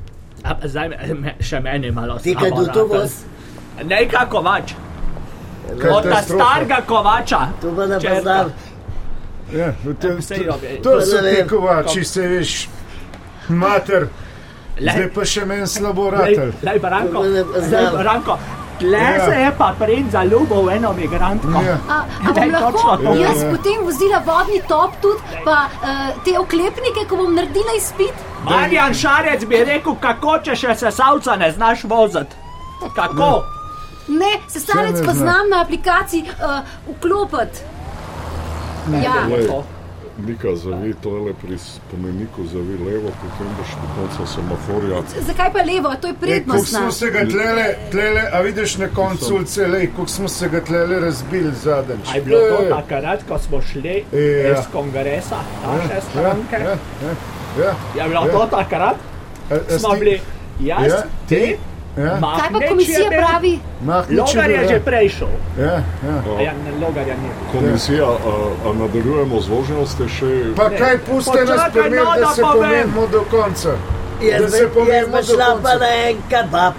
A, zdaj me, še meni malo Ti kaj do to voz? Nekaj kovač. Od ta Katastrofa. starega kovača. To pa ne Čerka. poznam. Ja, tem- Sej robi. To so ti kovači, se veš, mater. Zdaj pa še meni slabo Branko, To pa ne zdaj, poznam. Branko, tle Ja. se je pa princ zaljubil v eno migrantko. Ja. A, a bom Lej, lahko to. jaz Ja. potem vozila vodni top tudi, pa uh, te oklepnike, ko bom naredila izpit? Marjan Šarec bi rekel, kako če še sesalca ne znaš voziti. Kako? Ne, sesalec ne pa zna. znam na aplikaciji uh, vklopiti. Ja. Lej, Nika zavi tole pri spomeniku, zavi levo, potem boš do konca semaforja. Zakaj pa levo? To je Kako prednostna. smo se ga tlele, tlele, a vidiš na koncu ulice, lej, kako smo se ga tlele razbili zadnjič. A je bilo to takrat, ko smo šli Ja. iz kongresa naše ja, stranke? ja, ja, ja. Je bilo ja. to takrat? A- a Smo sti- bili jaz, Ja, ti, Ja, Kaj pa komisija pravi? Logar je že ja. prej šel. Ja, ja. A Ja, ne. Komisija, a, a nadaljujemo z vožnjo, ste še... Pa kaj puste nas primer, no, da da se povem. pomenimo do konca. Da Jaz se bi- jaz pomenimo bi do šla pa konca. na en kebab.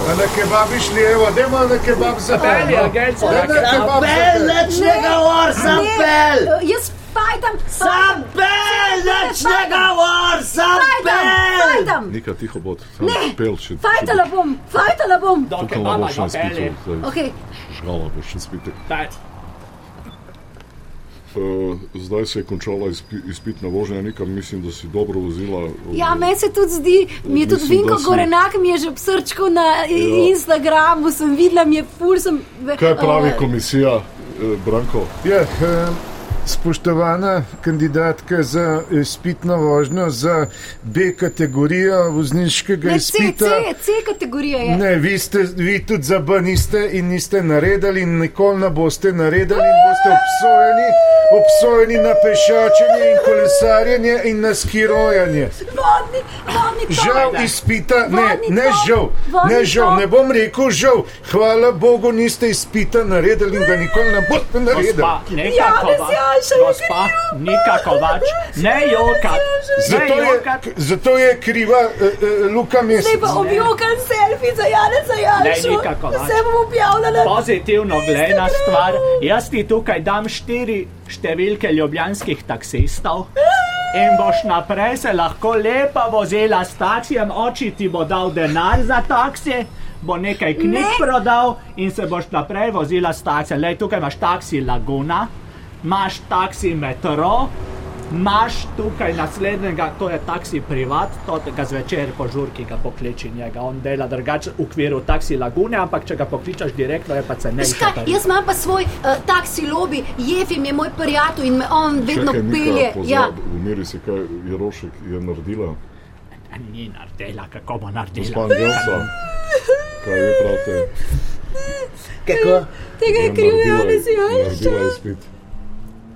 A na kebab išli, evo, dajmo na kebab za Pelje, agencija, Daj na na kebab za Pel, te. nič ne govor, sam Ne, pel. eh, Jaz sam Fajtam, pel. fajtam. Nika tiho bod, Ne. sam pel, če... Fajtala bom, fajtala bom. Do Tukaj kebaba boš ga na spitu, pelje. zdaj Okay. žgala boš na spitu. Daj. Uh, zdaj se je končala izpi, izpitna vožnja, Nika, mislim, da si dobro vozila. Ja, meni se tudi zdi, mi je tudi Mislim, Vinko si- Gorenak, mi je že srčko na ja. Instagramu, sem videla, mi je ful sem. Kaj pravi eh, komisija, eh, Branko? Ja, eh, spoštovana kandidatka za izpitno vožnjo za B kategorijo vozniškega Ne, C, izpita. C, C kategorija je. Ne, vi, ste, vi tudi za B niste in niste naredili in nikoli ne boste naredili in boste obsojeni, obsojeni na pešačenje in kolesarjenje in na skirojanje. Vodni, vodni. Žal izpita, ne, ne žal, ne žal, ne bom rekel žal. Hvala Bogu, niste izpita naredili in ga nikoli ne boste naredili. Gospa, neka Janez kovač. Janša je Gospa, Nika Kovač. Ne jokat. Ne Zato je, zato je kriva uh, uh, Luka Mesec. Zdaj pa objokan selfie za Janeza Janša. Ne, Nika Kovač. Vse bom objavljala. Pozitivno gledana stvar. Jaz ti tukaj dam štiri številke ljubljanskih taksistov. In boš naprej se lahko lepa vozila s taksijem, oči ti bo dal denar za taksi, bo nekaj knjig Ne. prodal in se boš naprej vozila s taksijem. Lej, tukaj imaš taksi Laguna, imaš taksi Metro, imaš tukaj naslednjega, to je taksi privat, to ga zvečer po žurki ga pokliči njega. On dela drugače v okviru taksi Lagune, ampak če ga pokličeš direktno, je pa cenejši. Veš kaj, jaz imam pa svoj uh, taksi lobby, Jefim je moj prijatelj in me on vedno Nika, pelje. Ja. umiri se, kaj Jerošek je naredila. Ni naredila, kako bo naredila. Kaj vi pravite? Kako? Tega je kriv Janez Janša.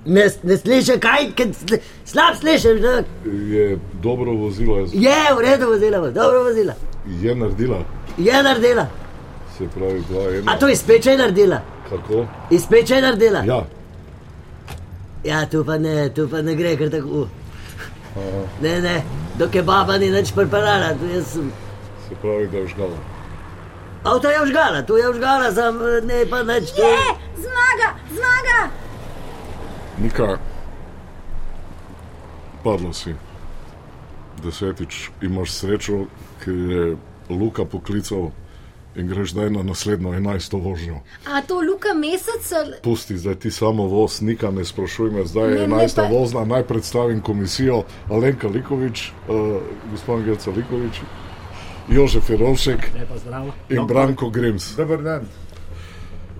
Ne, ne slišim, kaj, sli- slab slišim. že. Je dobro vozila, je, Je, v redu vozila, bo, dobro vozila. je naredila, Je naredila. se pravi dva, ena. A to izpeče je naredila. Kako? Izpeče je naredila. Ja, Ja, tu pa ne, tu pa ne gre, ker tako. Ne, ne, do kebaba ni nič pripeljala, tu jaz sem. se pravi, da je žgala. Avto je vžgala, tu je vžgala, sam ne pa tu- Je, zmaga, zmaga. Nika, padla si. Desetič imaš srečo, ker je Luka poklical in greš zdaj na naslednjo enajsto vožnjo. A to Luka Mesec? ali- Pusti, zdaj ti samo voz, nika ne sprašuj me, zdaj je enajsta pa- vozna, naj predstavim komisijo Alenka Likovič, uh, gospod Gelca Likovič, Jožef Jerovšek in Branko Grims. Dobar dan.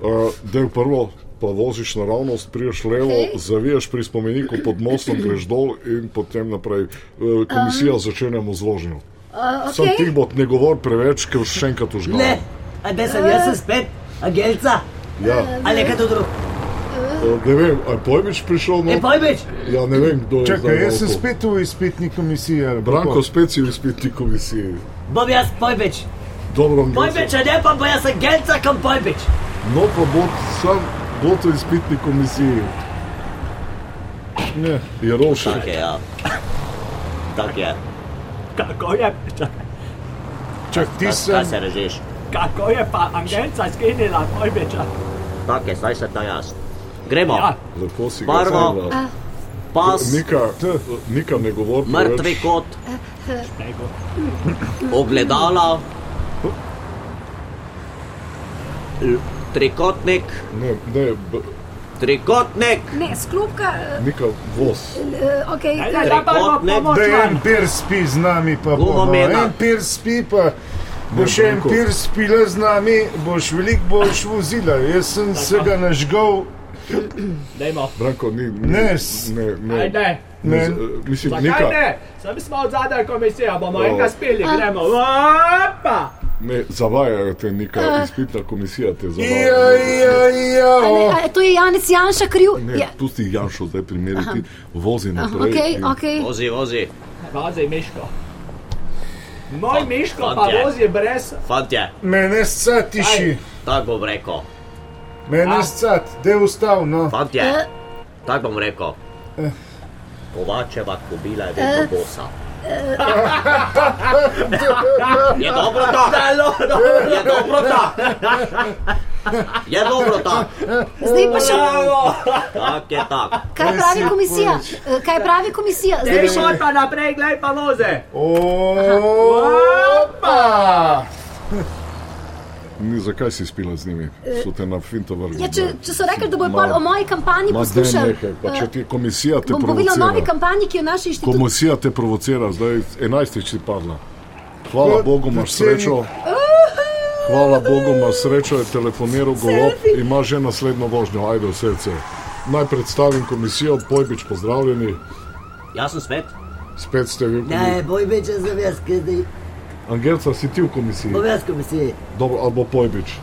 Uh, del prvo, pa voziš naravnost, priješ levo, okay. zaviješ pri spomeniku pod mostom, greš dol in potem naprej. Uh, komisija um. začenjamo z vožnjo. Uh, Sam okay. ti bo ne govor preveč, ker še enkrat užgal. Ne, a da sem jaz sem spet, a gelca, Ja, ali kaj to drugo. Ne vem, a je Pojbič prišel? No? Je Pojbič? Ja, ne vem, kdo je. Čakaj, jaz sem spet v izpitni komisiji. ali Branko, spet si v izpitni komisiji. Bom jaz Pojbič. Dobro, Pojbič, a ne pa, pa jaz sem Genca kam Pojbič. No, pa bo sam bo to izpitni komisiji. Ne. Je rošek. Tak je, ja. Tak je. Kako je, Čak, ti Kaj sem. se režeš? kako je pa Angelca skinila Pojbiča? Tak je, zdaj se ta jaz. Gremo. Ja. Lepo si Barvo. Pas, Nika, nika ne govori. mrtvi kot, ogledala, trikotnik, Ne, ne, b- trikotnik, Ne, sklopka. nika voz. Uh, okay, Trikotnik. Da en pir spi z nami, pa bomo. En pir spi, pa boš en Branko. pir spila z nami, boš veliko boš vozila. Jaz sem se ga nažgal. Dajmo. Branko, ni. ni Ne, ne, ne. Ajde. ne. Ne. z- Mislim, Zakaj nika. ne? Sem smo od zadaj komisija, bomo O. enega spili, gremo. Opa! Ne, zavajajo te neka izpitna komisija, te Ja, zavajajo. ja, ja. A, a, to je Janez Janša kriv. Ne, Ja. pusti Janšo zdaj primeriti, vozi naprej. Ok, in- ok. vozi, vozi. Vozi Miško. Moj Fa- Miško pa fantje. vozi brez. Fantje, Mene sca tiši, tak bom rekel. mene sca, da je ustav, no. Fantje, Eh. tak bom rekel. Kovačeva kobila je Eh. vedno bosa. Je dobro to? Je dobro to? Je dobro to? Zdaj pa še. Tak je tak. Kaj pravi komisija? Eh, Kaj pravi komisija? Zdaj bi še. Zdaj pa naprej, glej pa voze. Opa! Ni, zakaj si spila z njimi? So te na finto vrgli. Ja, če, če so rekli, da bojo Ma- pol o moji kampanji nehaj, pa če ti komisija te Bom povedala o novi provocira. kampanji, ki jo naš inštitut. Komisija te provocira, zdaj enajstič si padla. Hvala Kot Bogu, imaš srečo. Hvala Bogu, imaš srečo, je telefoniral golob, ima že naslednjo vožnjo, ajde v srce. Naj predstavim komisijo, Pojbič, pozdravljeni, Jaz sem spet. spet ste vi. v Ne. Pojbič, sem jaz, kaj zdaj. Angelca, si ti v komisiji? Bom jaz komisiji. Dobro, ali bo Pojbič.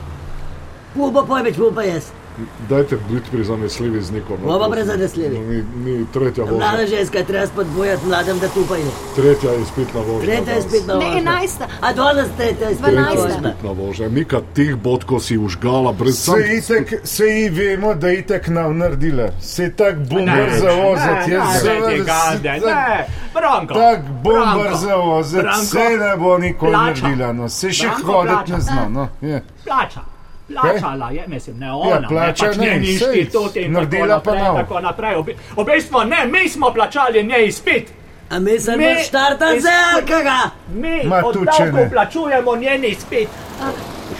Bo Pojbič, pu pa jaz. Dajte biti prizanesljivi z nekom. no, Bomo prosim. prizanesljivi. No, Ni, ni tretja Mlada vožnja, ženska je treba spodbujati mladem, da tupajo. tretja izpitna vožnja. Tretja je danes. spet na Ne, enajsta. A danes tretja je spet Tretja Dvanajsta. izpitna vožnja. Nika teh bodkov si užgala brez Se itek, se ji vemo, da je itek nam naredila. Se je tak bomber za voziti. Ne, ne, ne, gade, ne. Branko. Tak bomber za Branko. se ne bo nikoli naredila. No. Se še hoditi ne zna. No. Je. Plača. Plačala je, mislim, ne ona, Ja, plača ne, pač ne, sej, inštitut in tako naredila naprej, tako naprej. Bi- V bistvu ne, mi smo plačali njej izpit. A mi se Mi- ne štarta iz- zelkega. Mi Ma, od ne. plačujemo njen izpit.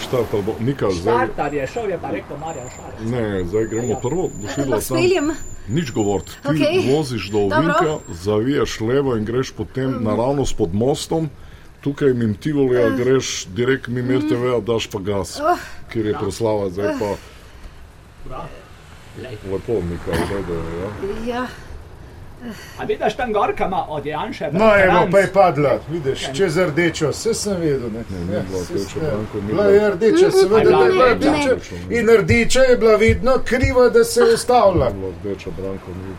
Štartal bo, Nika, zdaj. Štartar je šel, je pa rekel Marjan Šarec. Ne, zdaj gremo prvo, boš videla Lahko sam. speljem. Nič govort. Ti okay. voziš do. Ovinka, zaviješ levo in greš potem mm. naravnost pod mostom. Tukaj mimo Tivolija uh. greš direkt mimo RTV, daš pa gas, Oh. kjer je proslava, zdaj pa Lej. lepo, Nika, zdaj da je. Ja. Ja. A vidiš tam gor, kam ima od Janše? No, evo, bratranc? pa je padla, vidiš, čez rdečo, vse sem vedel. Ne, bila ni Bila bila. je rdeča, seveda, da je bila Ne, rdeča. ne. In rdeča je bila vidno kriva, da se je ustavila. Bilo rdeča.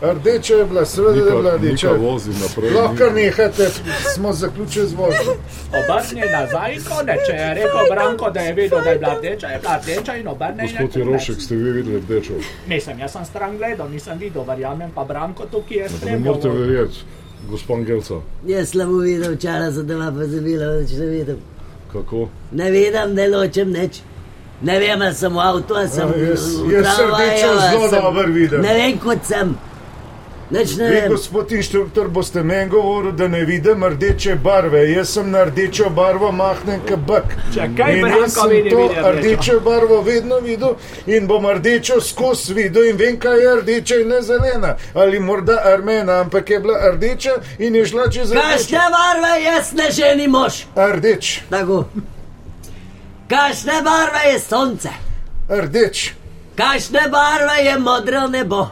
Rdeča je bila, seveda, da je bila rdeča. Lahko nehate, smo zaključili z vozom. Obrni nazaj in konec. Če je rekel Branko, da je videl, da je bila rdeča, je bila rdeča in obrne in je Gospod. Jerošek, ste vi videli rdečo? Jaz sem stran gledal, nisem videl, verjamem pa Branko tukaj je Ne morete verjeti, gospod Angelca, Jaz slabo videl, včeraj sem doma pozabila, več ne vidim. kako? Ne vidim, ne ločem nič. Ne vem, ali sem v avtu, ali sem v v jaz tramvaju, rdečo zelo sem- dobro vidim. Ne vem, kot sem. Nič ne Vi, gospod inštruktor, boste meni govorili, da ne vidim rdeče barve. Jaz sem na rdečo barvo mahnen kabak. Čakaj, In jaz sem vidi, to rdečo. rdečo barvo vedno videl in bom rdečo skozi videl in vem, kaj je rdeča in ne zelena. Ali morda armena, ampak je bila rdeča in je šla čez Kakšne rdečo. barve jaz ne ženi mož? Rdeč, Tako. Kakšne barve je sonce? rdeč, Kakšne barve je modro nebo?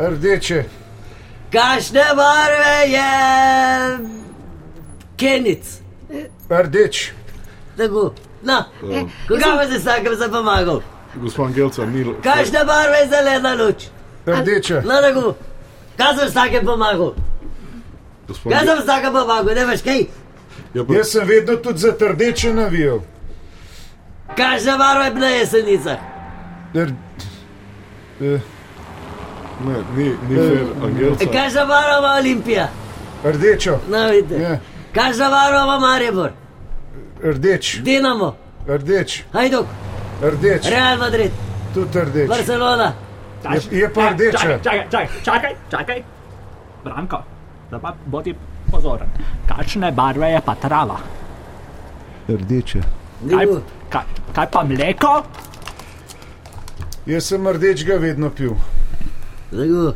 rdeče, Kakšne barve je kenic? rdeč. Tako. No, koga pa se vsakem za pomagal? Gospod Angelca, ni. Kakšne barve je zelena luč? Rdeče. No, tako. Kaj sem vsake pomagal? Gospod, Kaj sem vsake pomagal, ne veš kaj? ja, pa, Jaz sem vedno tudi za rdeče navijal. Kažna barva je bila jesenica. R... Eh, ne, ni, ni fair, Angelca. Kažna barva ima Olimpija. Rdečo. No, vidite. Kažna barva ima Maribor. Rdeč. Dinamo. Rdeč. Hajduk. Rdeč. Real Madrid. Tudi rdeč. Barcelona. Je, je pa rdeča. Čakaj, čakaj, čakaj, čakaj, čakaj. Branko, zdaj pa bodi pozoren. Kakšne barve je pa trava? Rdeče. Kaj, kaj, kaj pa mleko? Jaz sem rdečega vedno pil. Zago.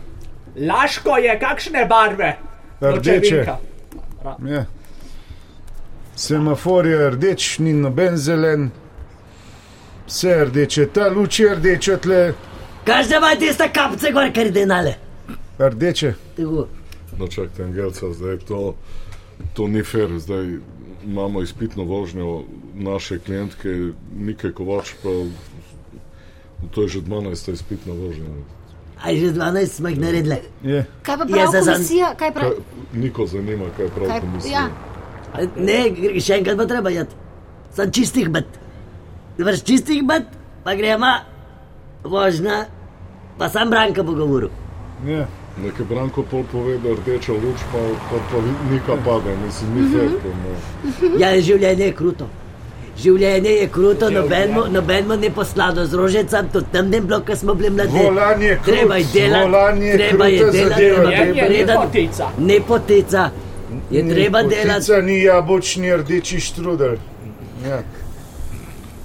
Laško je kakšne barve? Rdeče. Ja. Semafor je rdeč, ni noben zelen. Vse je rdeče, ta luč je rdeča, tle Kažna ima tiste kapce gor kardinale. rdeče. Tako. No, čakajte, Angelca, zdaj to, to ni fair. Zdaj imamo izpitno vožnjo naše klientke Nike Kovač, pa to je že 12. izpitna vožnja. Aj že 12 smo jih naredili. Je. Kaj pa Je pravi zan- komisija? Kaj Kaj, pravi? Niko zanima, kaj pravi Kaj, komisija. ja. Ne, še enkrat bo treba jeti. Sam čistih bet. Vrš čistih bet, pa gremo vožnja, pa sam Branka bo govoril. Ja. Nekaj Branko pol pove, da rdeča luč pa, pa, pa nika pade, mislim, ni fair. to, no. Ja, življenje je kruto. Življenje je kruto, nobenmu ne poslado z rožicam, tudi tam ne bilo, ko smo bili mladi. Volan je krut, treba je delati, volan je treba je delati, treba je treba- preden- Nepotica. Nepotica. Je Ni treba potica, delati. Ni jabolčni rdeči štrudel. Ja.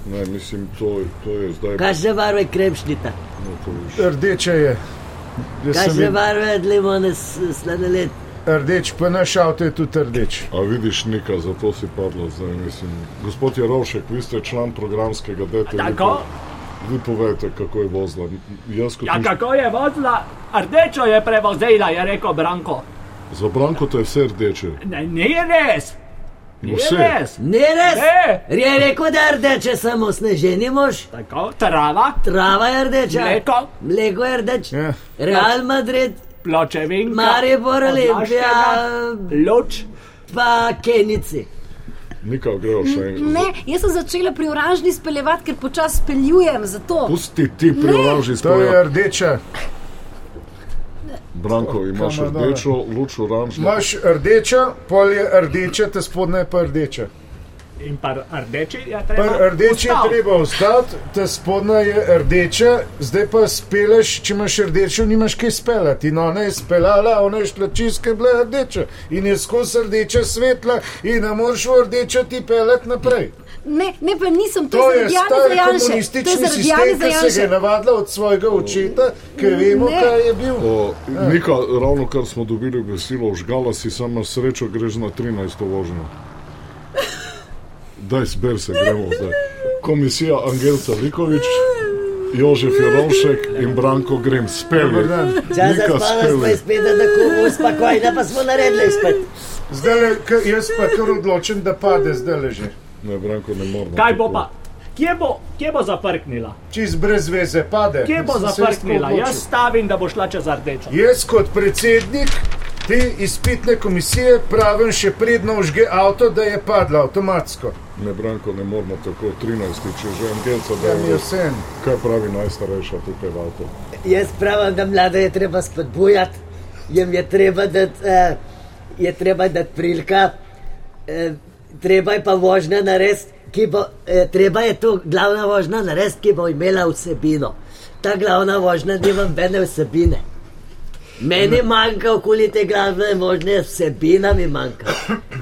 Ne, mislim, to, to je zdaj. Kaže barve kremšnita. No, to je Rdeče je. Kaže barve limone sladoled. Rdeč, pa naš avto je tudi rdeč. A vidiš, Nika, zato si padla zdaj, mislim. Gospod Jarovšek, vi ste član programskega DTV. Tako. Vi povejte, kako je vozila. Jaz Ja, inš- kako je vozila? Rdečo je prevozila, je rekel Branko. Za Branko to je vse rdeče. Ne, ni res. Ni Vse. res. Ne res? Ne. Je rekel, da je rdeče samo sneženi mož. Tako, trava. Trava je rdeča. Mleko. Mleko je rdeč. Ja. Real Madrid, Pločevinka. Maribor, Olimpija, Luč. pa Kenici. Nika, gremo še enkrat. Ne, jaz sem začela pri oranžni speljevati, ker počasi speljujem za to. Pusti ti pri oranži To je rdeča. Branko, imaš rdečo, luč oranžno. Imaš rdeča, pol je rdeča, te spodnja je pa rdeča. In pa rdeči je Pa treba. rdeči je ustaviti. treba ostati, ta spodnja je rdeča, zdaj pa speleš, če imaš rdečo, nimaš kaj speljati. In ona je speljala, ona je šla čisto, bila rdeča. In je skozi rdeča svetla in ne moreš v rdečo ti peljati naprej. Ne, ne, pa nisem, to, je je Janše. To je komunistični zaradi sistem, ki se ga je navadila od svojega očeta, ki vemo, Ne. kaj je bil. O, Nika, ravno kar smo dobili besilo, žgala si sama srečo, greš na 13. vožnjo. Daj, zber se, gremo zdaj. Komisija Angelca Vikovič, Jožef Jerovšek in Branko Grem, speli. Čas za Nika, spala smo speli. spet, da tako uspokojna, pa smo naredili spet. Zdaj le, jaz pa kar odločen, da pade zdaj leže. Ne, Branko, ne moramo. Kaj bo pa? Kje bo, kje bo zaprknila? Čist brez veze pade. Kje bo zaprknila? Jaz stavim, da bo šla čez rdečo. Jaz kot predsednik te izpitne komisije pravim še predno užge avto, da je padla avtomatsko. Ne, Branko, ne moramo tako 13. Če že Angelca Ja, mi je da vse. Kaj pravi najstarejša tukaj v avtu? Jaz pravim, da mlade je treba spodbujati, jim je treba dati, uh, je treba dati prilika, uh, treba je pa vožnja narediti, ki bo, uh, treba je to glavna vožnja narediti, ki bo imela vsebino. Ta glavna vožnja nima nobene vsebine. Meni manjka okoli te glavne vožnje, vsebina mi manjka.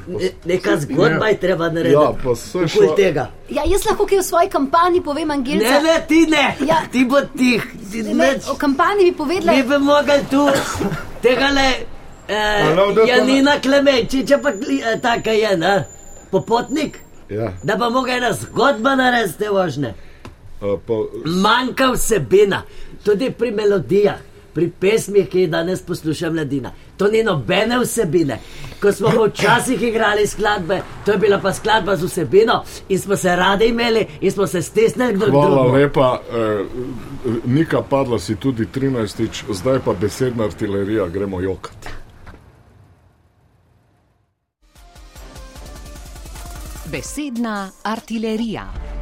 Ne, neka zgodba je treba narediti. Ja, pa se tega. Ja, jaz lahko kaj v svoji kampanji povem, Angelca. Ne, ne, ti ne, Ja. ti bo tih, ti Ne, neč. o kampanji bi povedala. Mi bi mogli tu tega le. Uh, da pa- Janina Klemenčiča, pa eh, taka je, ne? popotnik, Ja, da pa moga ena zgodba narediti te vožnje. a, pa, Manjka vsebina, tudi pri melodijah. Pri pesmih, ki jih danes posluša mladina. To ni nobene vsebine. Ko smo včasih igrali skladbe, to je bila pa skladba z vsebino in smo se radi imeli in smo se stisnili drug Hvala drugemu. lepa. Eh, Nika, padla si tudi 13, zdaj pa besedna artilerija, gremo jokati. Besedna artilerija.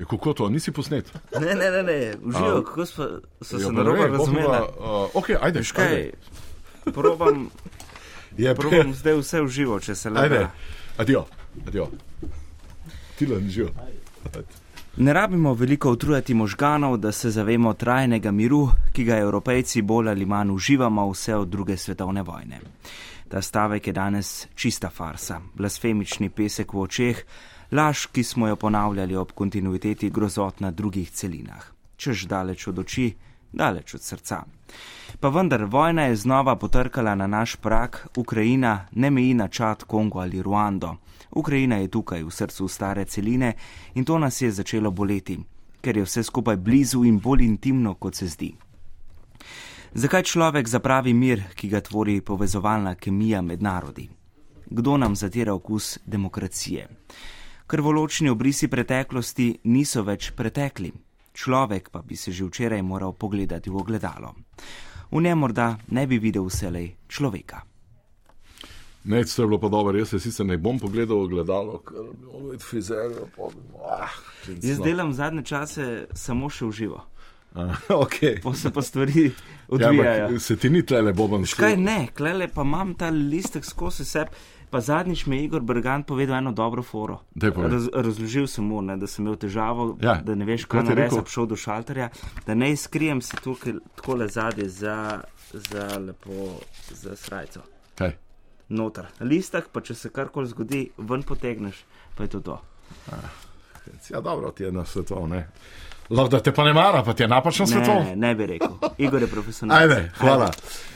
Je, kako to, nisi posnet? Ne, ne, ne, ne. uživo, A, kako sva, so ja, se narobe ne vem, razumeli. uh, okej, ajde, Veš kaj, ajde. probam, Je, probam zdaj vse uživo, če se le Ajde, da. adijo, adijo. Tilen, živ. Ne rabimo veliko utrujati možganov, da se zavemo trajnega miru, ki ga evropejci bolj ali manj uživamo vse od druge svetovne vojne. Ta stavek je danes čista farsa, blasfemični pesek v očeh, laž, ki smo jo ponavljali ob kontinuiteti grozot na drugih celinah. Čež daleč od oči, daleč od srca. Pa vendar, vojna je znova potrkala na naš prak, Ukrajina ne meji na Čad, Kongo ali Ruando. Ukrajina je tukaj v srcu stare celine in to nas je začelo boleti, ker je vse skupaj blizu in bolj intimno, kot se zdi. Zakaj človek zapravi mir, ki ga tvori povezovalna kemija med narodi? Kdo nam zatira okus demokracije? Krvoločni obrisi preteklosti niso več pretekli, človek pa bi se že včeraj moral pogledati v ogledalo. V njem morda ne bi videl vselej človeka. Ne, to je bilo pa dobro, jaz se sicer ne bom pogledal v gledalo, ker bi moral biti frizerjo. Ah, Jaz delam zadnje čase samo še v živo. <laughs> okay. Pa se pa stvari Ja, odvijajo. ampak se ti ni tlele boben Škaj ne, klele pa imam ta listek skozi sebe. Pa zadnjič mi je Igor Brgant povedal eno dobro foro. Raz, razložil sem mu, ne, da sem imel težavo, Ja, da ne veš, ti je narediti, rekel? da bi šel do šalterja, da ne skrijem se tukaj takole zadje za, za lepo, za srajco. Kaj? Noter. Listek, pa če se karkoli zgodi, ven potegneš, pa je to to. Ja, dobro, ti je na svetu, ne. Lahko te pa ne mara, pa ti je napačno svetu. Ne, ne bi rekel. Igor je profesionalec. Ajde, hvala.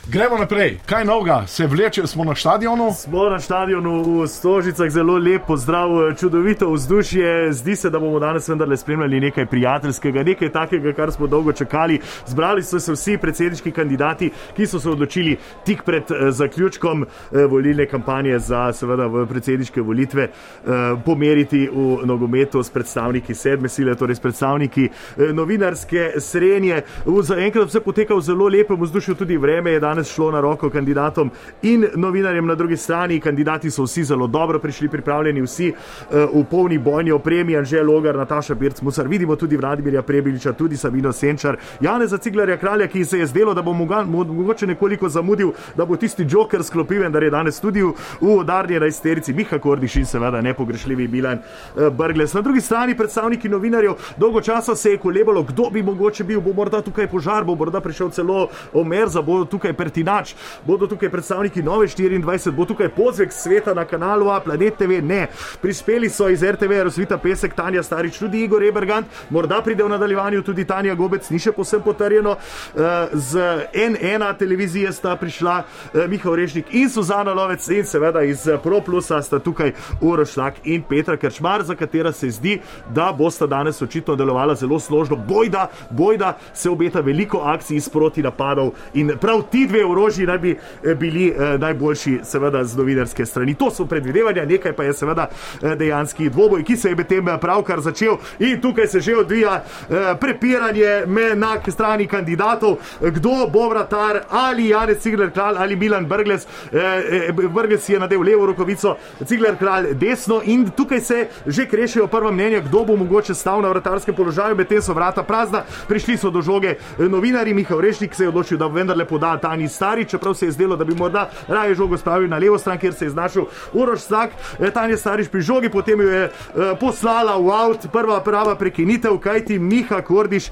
Gremo naprej. Kaj novega? Se vleče, smo na stadionu? Smo na stadionu v Stožicah, zelo lep pozdrav, čudovito vzdušje. Zdi se, da bomo danes vendarle spremljali nekaj prijateljskega, nekaj takega, kar smo dolgo čakali. Zbrali so se vsi predsedniški kandidati, ki so se odločili tik pred eh, zaključkom eh, volilne kampanje za seveda v predsedniške volitve eh, pomeriti v nogometu s predstavniki sedme sile, torej s predstavniki eh, novinarske srenje. Zaenkrat vse poteka v zelo lepem vzdušju, tudi vreme je danes šlo na roko kandidatom in novinarjem na drugi strani. Kandidati so vsi zelo dobro prišli, pripravljeni vsi eh, v polni bojni opremi, Anže Logar, Nataša Birc, Musar, vidimo tudi Vladimirja Prebiliča, tudi Sabino Senčar, Janeza Ciglarja Kralja, ki se je zdelo, da bo mogoče nekoliko zamudil, da bo tisti joker sklopil, vendar je danes tudi v, v udarni rajsterici Miha Kordiš in seveda nepogrešljivi Milan eh, Brgles. Na drugi strani predstavniki novinarjev, dolgo časa se je kolebalo, kdo bi mogoče bil, bo morda tukaj požar, bo morda prišel celo Omerza, bo tukaj Pertinač, bodo tukaj predstavniki Nove 24, bo tukaj pozvek sveta na kanalu A, Planet TV, ne. Prispeli so iz RTV, razvita pesek Tanja Starič, tudi Igor Ebergant, morda pride v nadaljevanju tudi Tanja Gobec, ni še posem potrjeno. Eh, Z N1 televizije sta prišla eh, Miha Orešnik in Suzana Lovec in seveda iz eh, ProPlusa sta tukaj Uroš Lak in Petra Krčmar, za katera se zdi, da bosta danes očitno delovala zelo složno. Bojda, bojda se obeta veliko akcij sproti napadov in prav ti dve orožji naj bi eh, bili eh, najboljši, seveda z novinarske strani. To so predvidevanja, nekaj pa je seveda eh, dejanski dvoboj, ki se je medtem eh, pravkar začel in tukaj se že odvija eh, prepiranje na strani kandidatov, kdo bo vratar ali Janez Cigler Kralj ali Milan Brgles. Eh, eh, Brgles je nadel levo rokovico, Cigler Kralj desno in tukaj se že krešejo prva mnenja, kdo bo mogoče stal na vratarskem položaju, medtem so vrata prazna, prišli so do žoge eh, novinarji, Miha Orešnik se je odločil, da vendarle poda Tani Stari, čeprav se je zdelo, da bi morda raje žogo spravil na levo stran, kjer se je znašel Uroš Sak, eh, Tanja Starič pri žogi, potem jo je eh, poslala v avt, prva prava prekinitev, kajti Miha Kordiš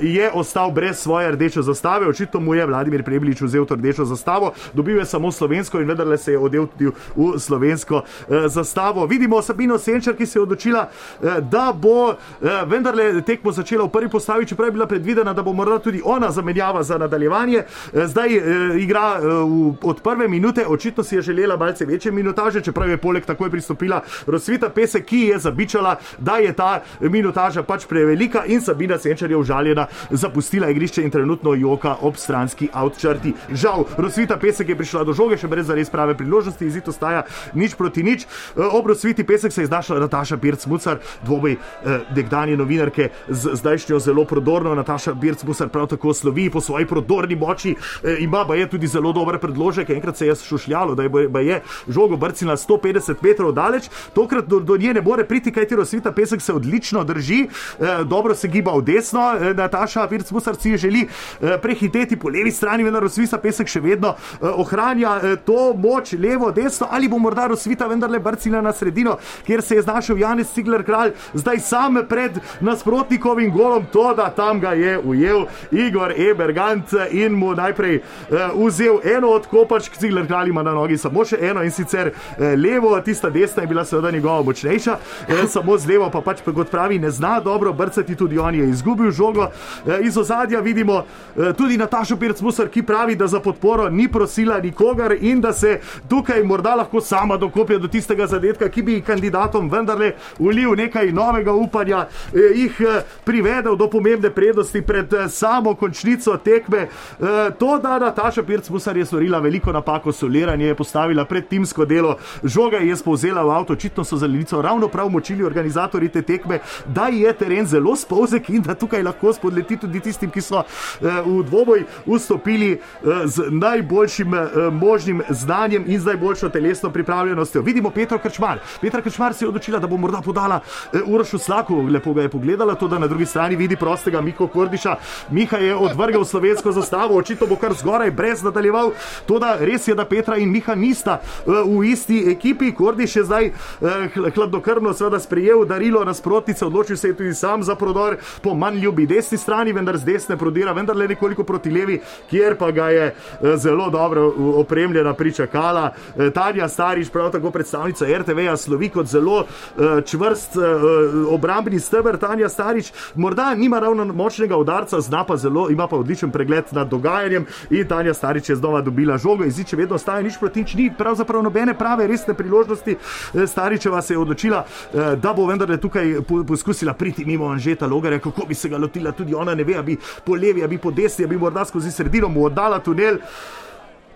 je ostal brez svoje rdeče zastave, očitno mu je Vladimir Prebilič vzel to rdečo zastavo, dobil je samo slovensko in vendarle se je odel tudi v slovensko zastavo. Vidimo Sabino Senčar, ki se je odločila, da bo vendarle te tekmo začela v prvi postavi, čeprav je bila predvidena, da bo morda tudi ona zamenjava za nadaljevanje. Eh, Zdaj eh, igra eh, v, od prve minute, očitno si je želela malce večje minutaže, čeprav je poleg takoj pristopila Rosvita Pesek, ki je zabičala, da je ta minutaža pač prevelika in Sabina Senčar je užaljena zapustila igrišče in trenutno joka ob stranski outčrti. Žal, Rosvita Pesek je prišla do žoge, še brez zares prave priložnosti, izid ostaja nič proti nič. Eh, Ob Rosviti Pesek se je znašla Nataša Birc-Mucar, dvoboj eh, nekdanje novinarke z zdajšnjo zelo prodorno. Nataša Birc-Mucar prav tako slovi po svoji prodorni moči, eh, ima pa je tudi zelo dober predložek. Enkrat se je šušljalo, da je, je žogo brcila 150 metrov daleč, tokrat do, do nje ne more priti, kajti Rosvita Pesek se odlično drži, eh, dobro se giba v desno. Eh, Nataša Birc-Mucar si želi eh, prehiteti po levi strani, vendar Rosvita Pesek še vedno eh, ohranja eh, to moč levo, desno ali bo morda Rosvita vendarle brcila na sredino, kjer se je znašel Janez Cigler kralj, zdaj sam pred nasprotnikovim golom, to da tam ga je ujel Igor Ebergant in mu najprej uh, vzel eno od kopačk, Cigler kralj ima na nogi samo še eno in sicer uh, levo, tista desna je bila seveda njegova močnejša, uh, samo z levo pa pač, kot pravi, ne zna dobro brcati, tudi on je izgubil žogo. Uh, iz ozadja vidimo uh, tudi Natašo Pirc-Musar, ki pravi, da za podporo ni prosila nikogar in da se tukaj morda lahko sama dokoplje do tistega zadetka, ki bi kandidatom vendarle ulil nekaj novega upanja, eh, jih eh, privedel do pomembne prednosti pred eh, samo končnico tekme. Eh, to, da Nataša Pirc-Musar je storila veliko napako, soliranje je postavila pred timsko delo, žoga je spovzela v avto, očitno so za Lilico ravno prav močili organizatorji te tekme, da je teren zelo spolzek in da tukaj lahko spodleti tudi tistim, ki so eh, v dvoboj vstopili z najboljšim možnim znanjem in z najboljšo telesno pripravljenostjo. Vidimo Petro Krčmar. Petra Krčmar se je odločila, da bo morda podala Urošu Slaku, lepo ga je pogledala, to da na drugi strani vidi prostega Miko Kordiša. Miha je odvrgel slovensko zastavo, očitno bo kar zgoraj brez nadaljeval. To da res je, da Petra in Miha nista eh, v isti ekipi. Kordiš je zdaj hl- hladnokrvno seveda sprejel darilo nasprotnice, odločil se je tudi sam za prodor po manj ljubi desni strani, vendar z desne prodira, vendar le nekoliko proti levi, kjer pa ga je eh, zelo dobro opremljena pričakala. Tanja Starič, prav tako predstavnica RTV-ja, slovi kot zelo čvrst obrambni steber. Tanja Starič morda nima ravno močnega udarca, zna pa zelo, ima pa odličen pregled nad dogajanjem in Tanja Starič je znova dobila žogo. Izid še vedno ostaja nič proti nič, ni pravzaprav nobene prave resne priložnosti. Eh, Staričeva se je odločila, eh, da bo vendarle tukaj po- poskusila priti mimo Anžeta Logarja, kako bi se ga lotila, tudi ona ne ve, a bi po levi, a bi po desni, a bi morda skozi sredino mu oddala tunel.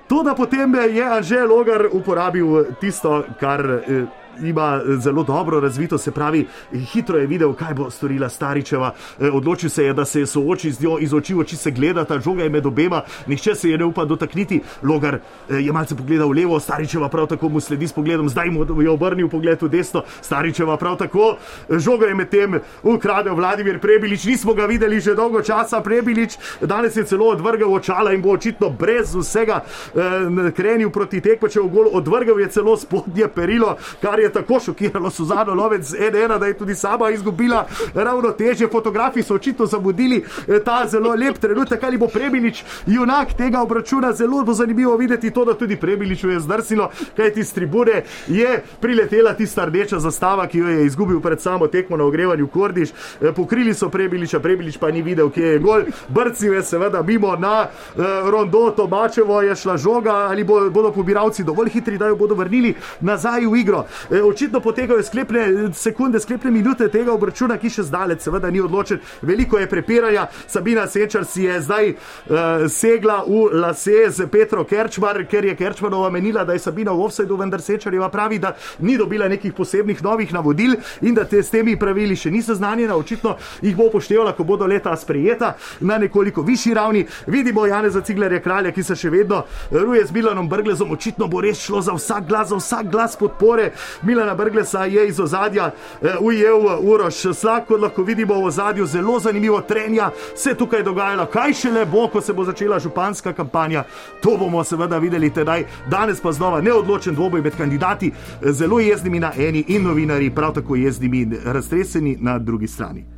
To, da potem je Anže Logar uporabil tisto, kar eh, ima zelo dobro razvito, se pravi, hitro je videl, kaj bo storila Staričeva. Eh, Odločil se je, da se sooči z njo, iz oči v oči se gleda, ta žoga je med obema, nihče se je ne upa dotakniti. Logar eh, je malce pogledal levo, Staričeva prav tako mu sledi s pogledom, zdaj mu je obrnil pogled v desno, Staričeva prav tako. Žoga je medtem ukradel Vladimir Prebilič, nismo ga videli že dolgo časa. Prebilič danes je celo odvrgel očala in bo očitno brez vsega eh, krenil proti tekmečev gol, odvrgel je celo spodnje perilo, kar je tako šokiralo Suzano Lovec z NN, da je tudi sama izgubila ravno teže. Fotografi so očitno zamudili eh, ta zelo lep trenutek, ali bo Prebilič junak tega obračuna. Zelo bo zanimivo videti to, da tudi Prebiliču je zdrsilo, kajti iz tribune je priletela tista rdeča zastava, ki jo je izgubil pred samo tekmo na ogrevanju Kordiš. Eh, Pokrili so Prebiliča, Prebilič pa ni videl, kje je gol. Brcil je seveda mimo na eh, rondo Tomačevo, je šla žoga, ali bo, bodo pobiralci dovolj hitri, da jo bodo vrnili nazaj v igro. E, očitno potekajo sklepne sekunde, sklepne minute tega obračuna, ki še zdaleč seveda ni odločen. Veliko je prepiranja. Sabina Sečar si je zdaj uh, segla v lase z Petro Kerčmar, ker je Kerčmarova menila, da je Sabina v offsajdu, vendar Sečarjeva pravi, da ni dobila nekih posebnih novih navodil in da te s temi pravili še ni seznanjena. Očitno jih bo upoštevala, ko bodo leta sprejeta na nekoliko višji ravni. Vidimo Janeza Ciglerja kralja, ki se še vedno ruje z Milanom Brglezom. Očitno bo res šlo za vsak glas, za vsak glas podpore. Milana Brglesa je iz ozadja eh, ujel Uroš Slak, kot lahko vidimo v ozadju, zelo zanimivo trenja se tukaj dogajalo. Kaj šele bo, ko se bo začela županska kampanja, to bomo seveda videli tedaj. Danes pa znova neodločen dvoboj med kandidati, eh, zelo jeznimi na eni in novinari, prav tako jeznimi in raztreseni na drugi strani.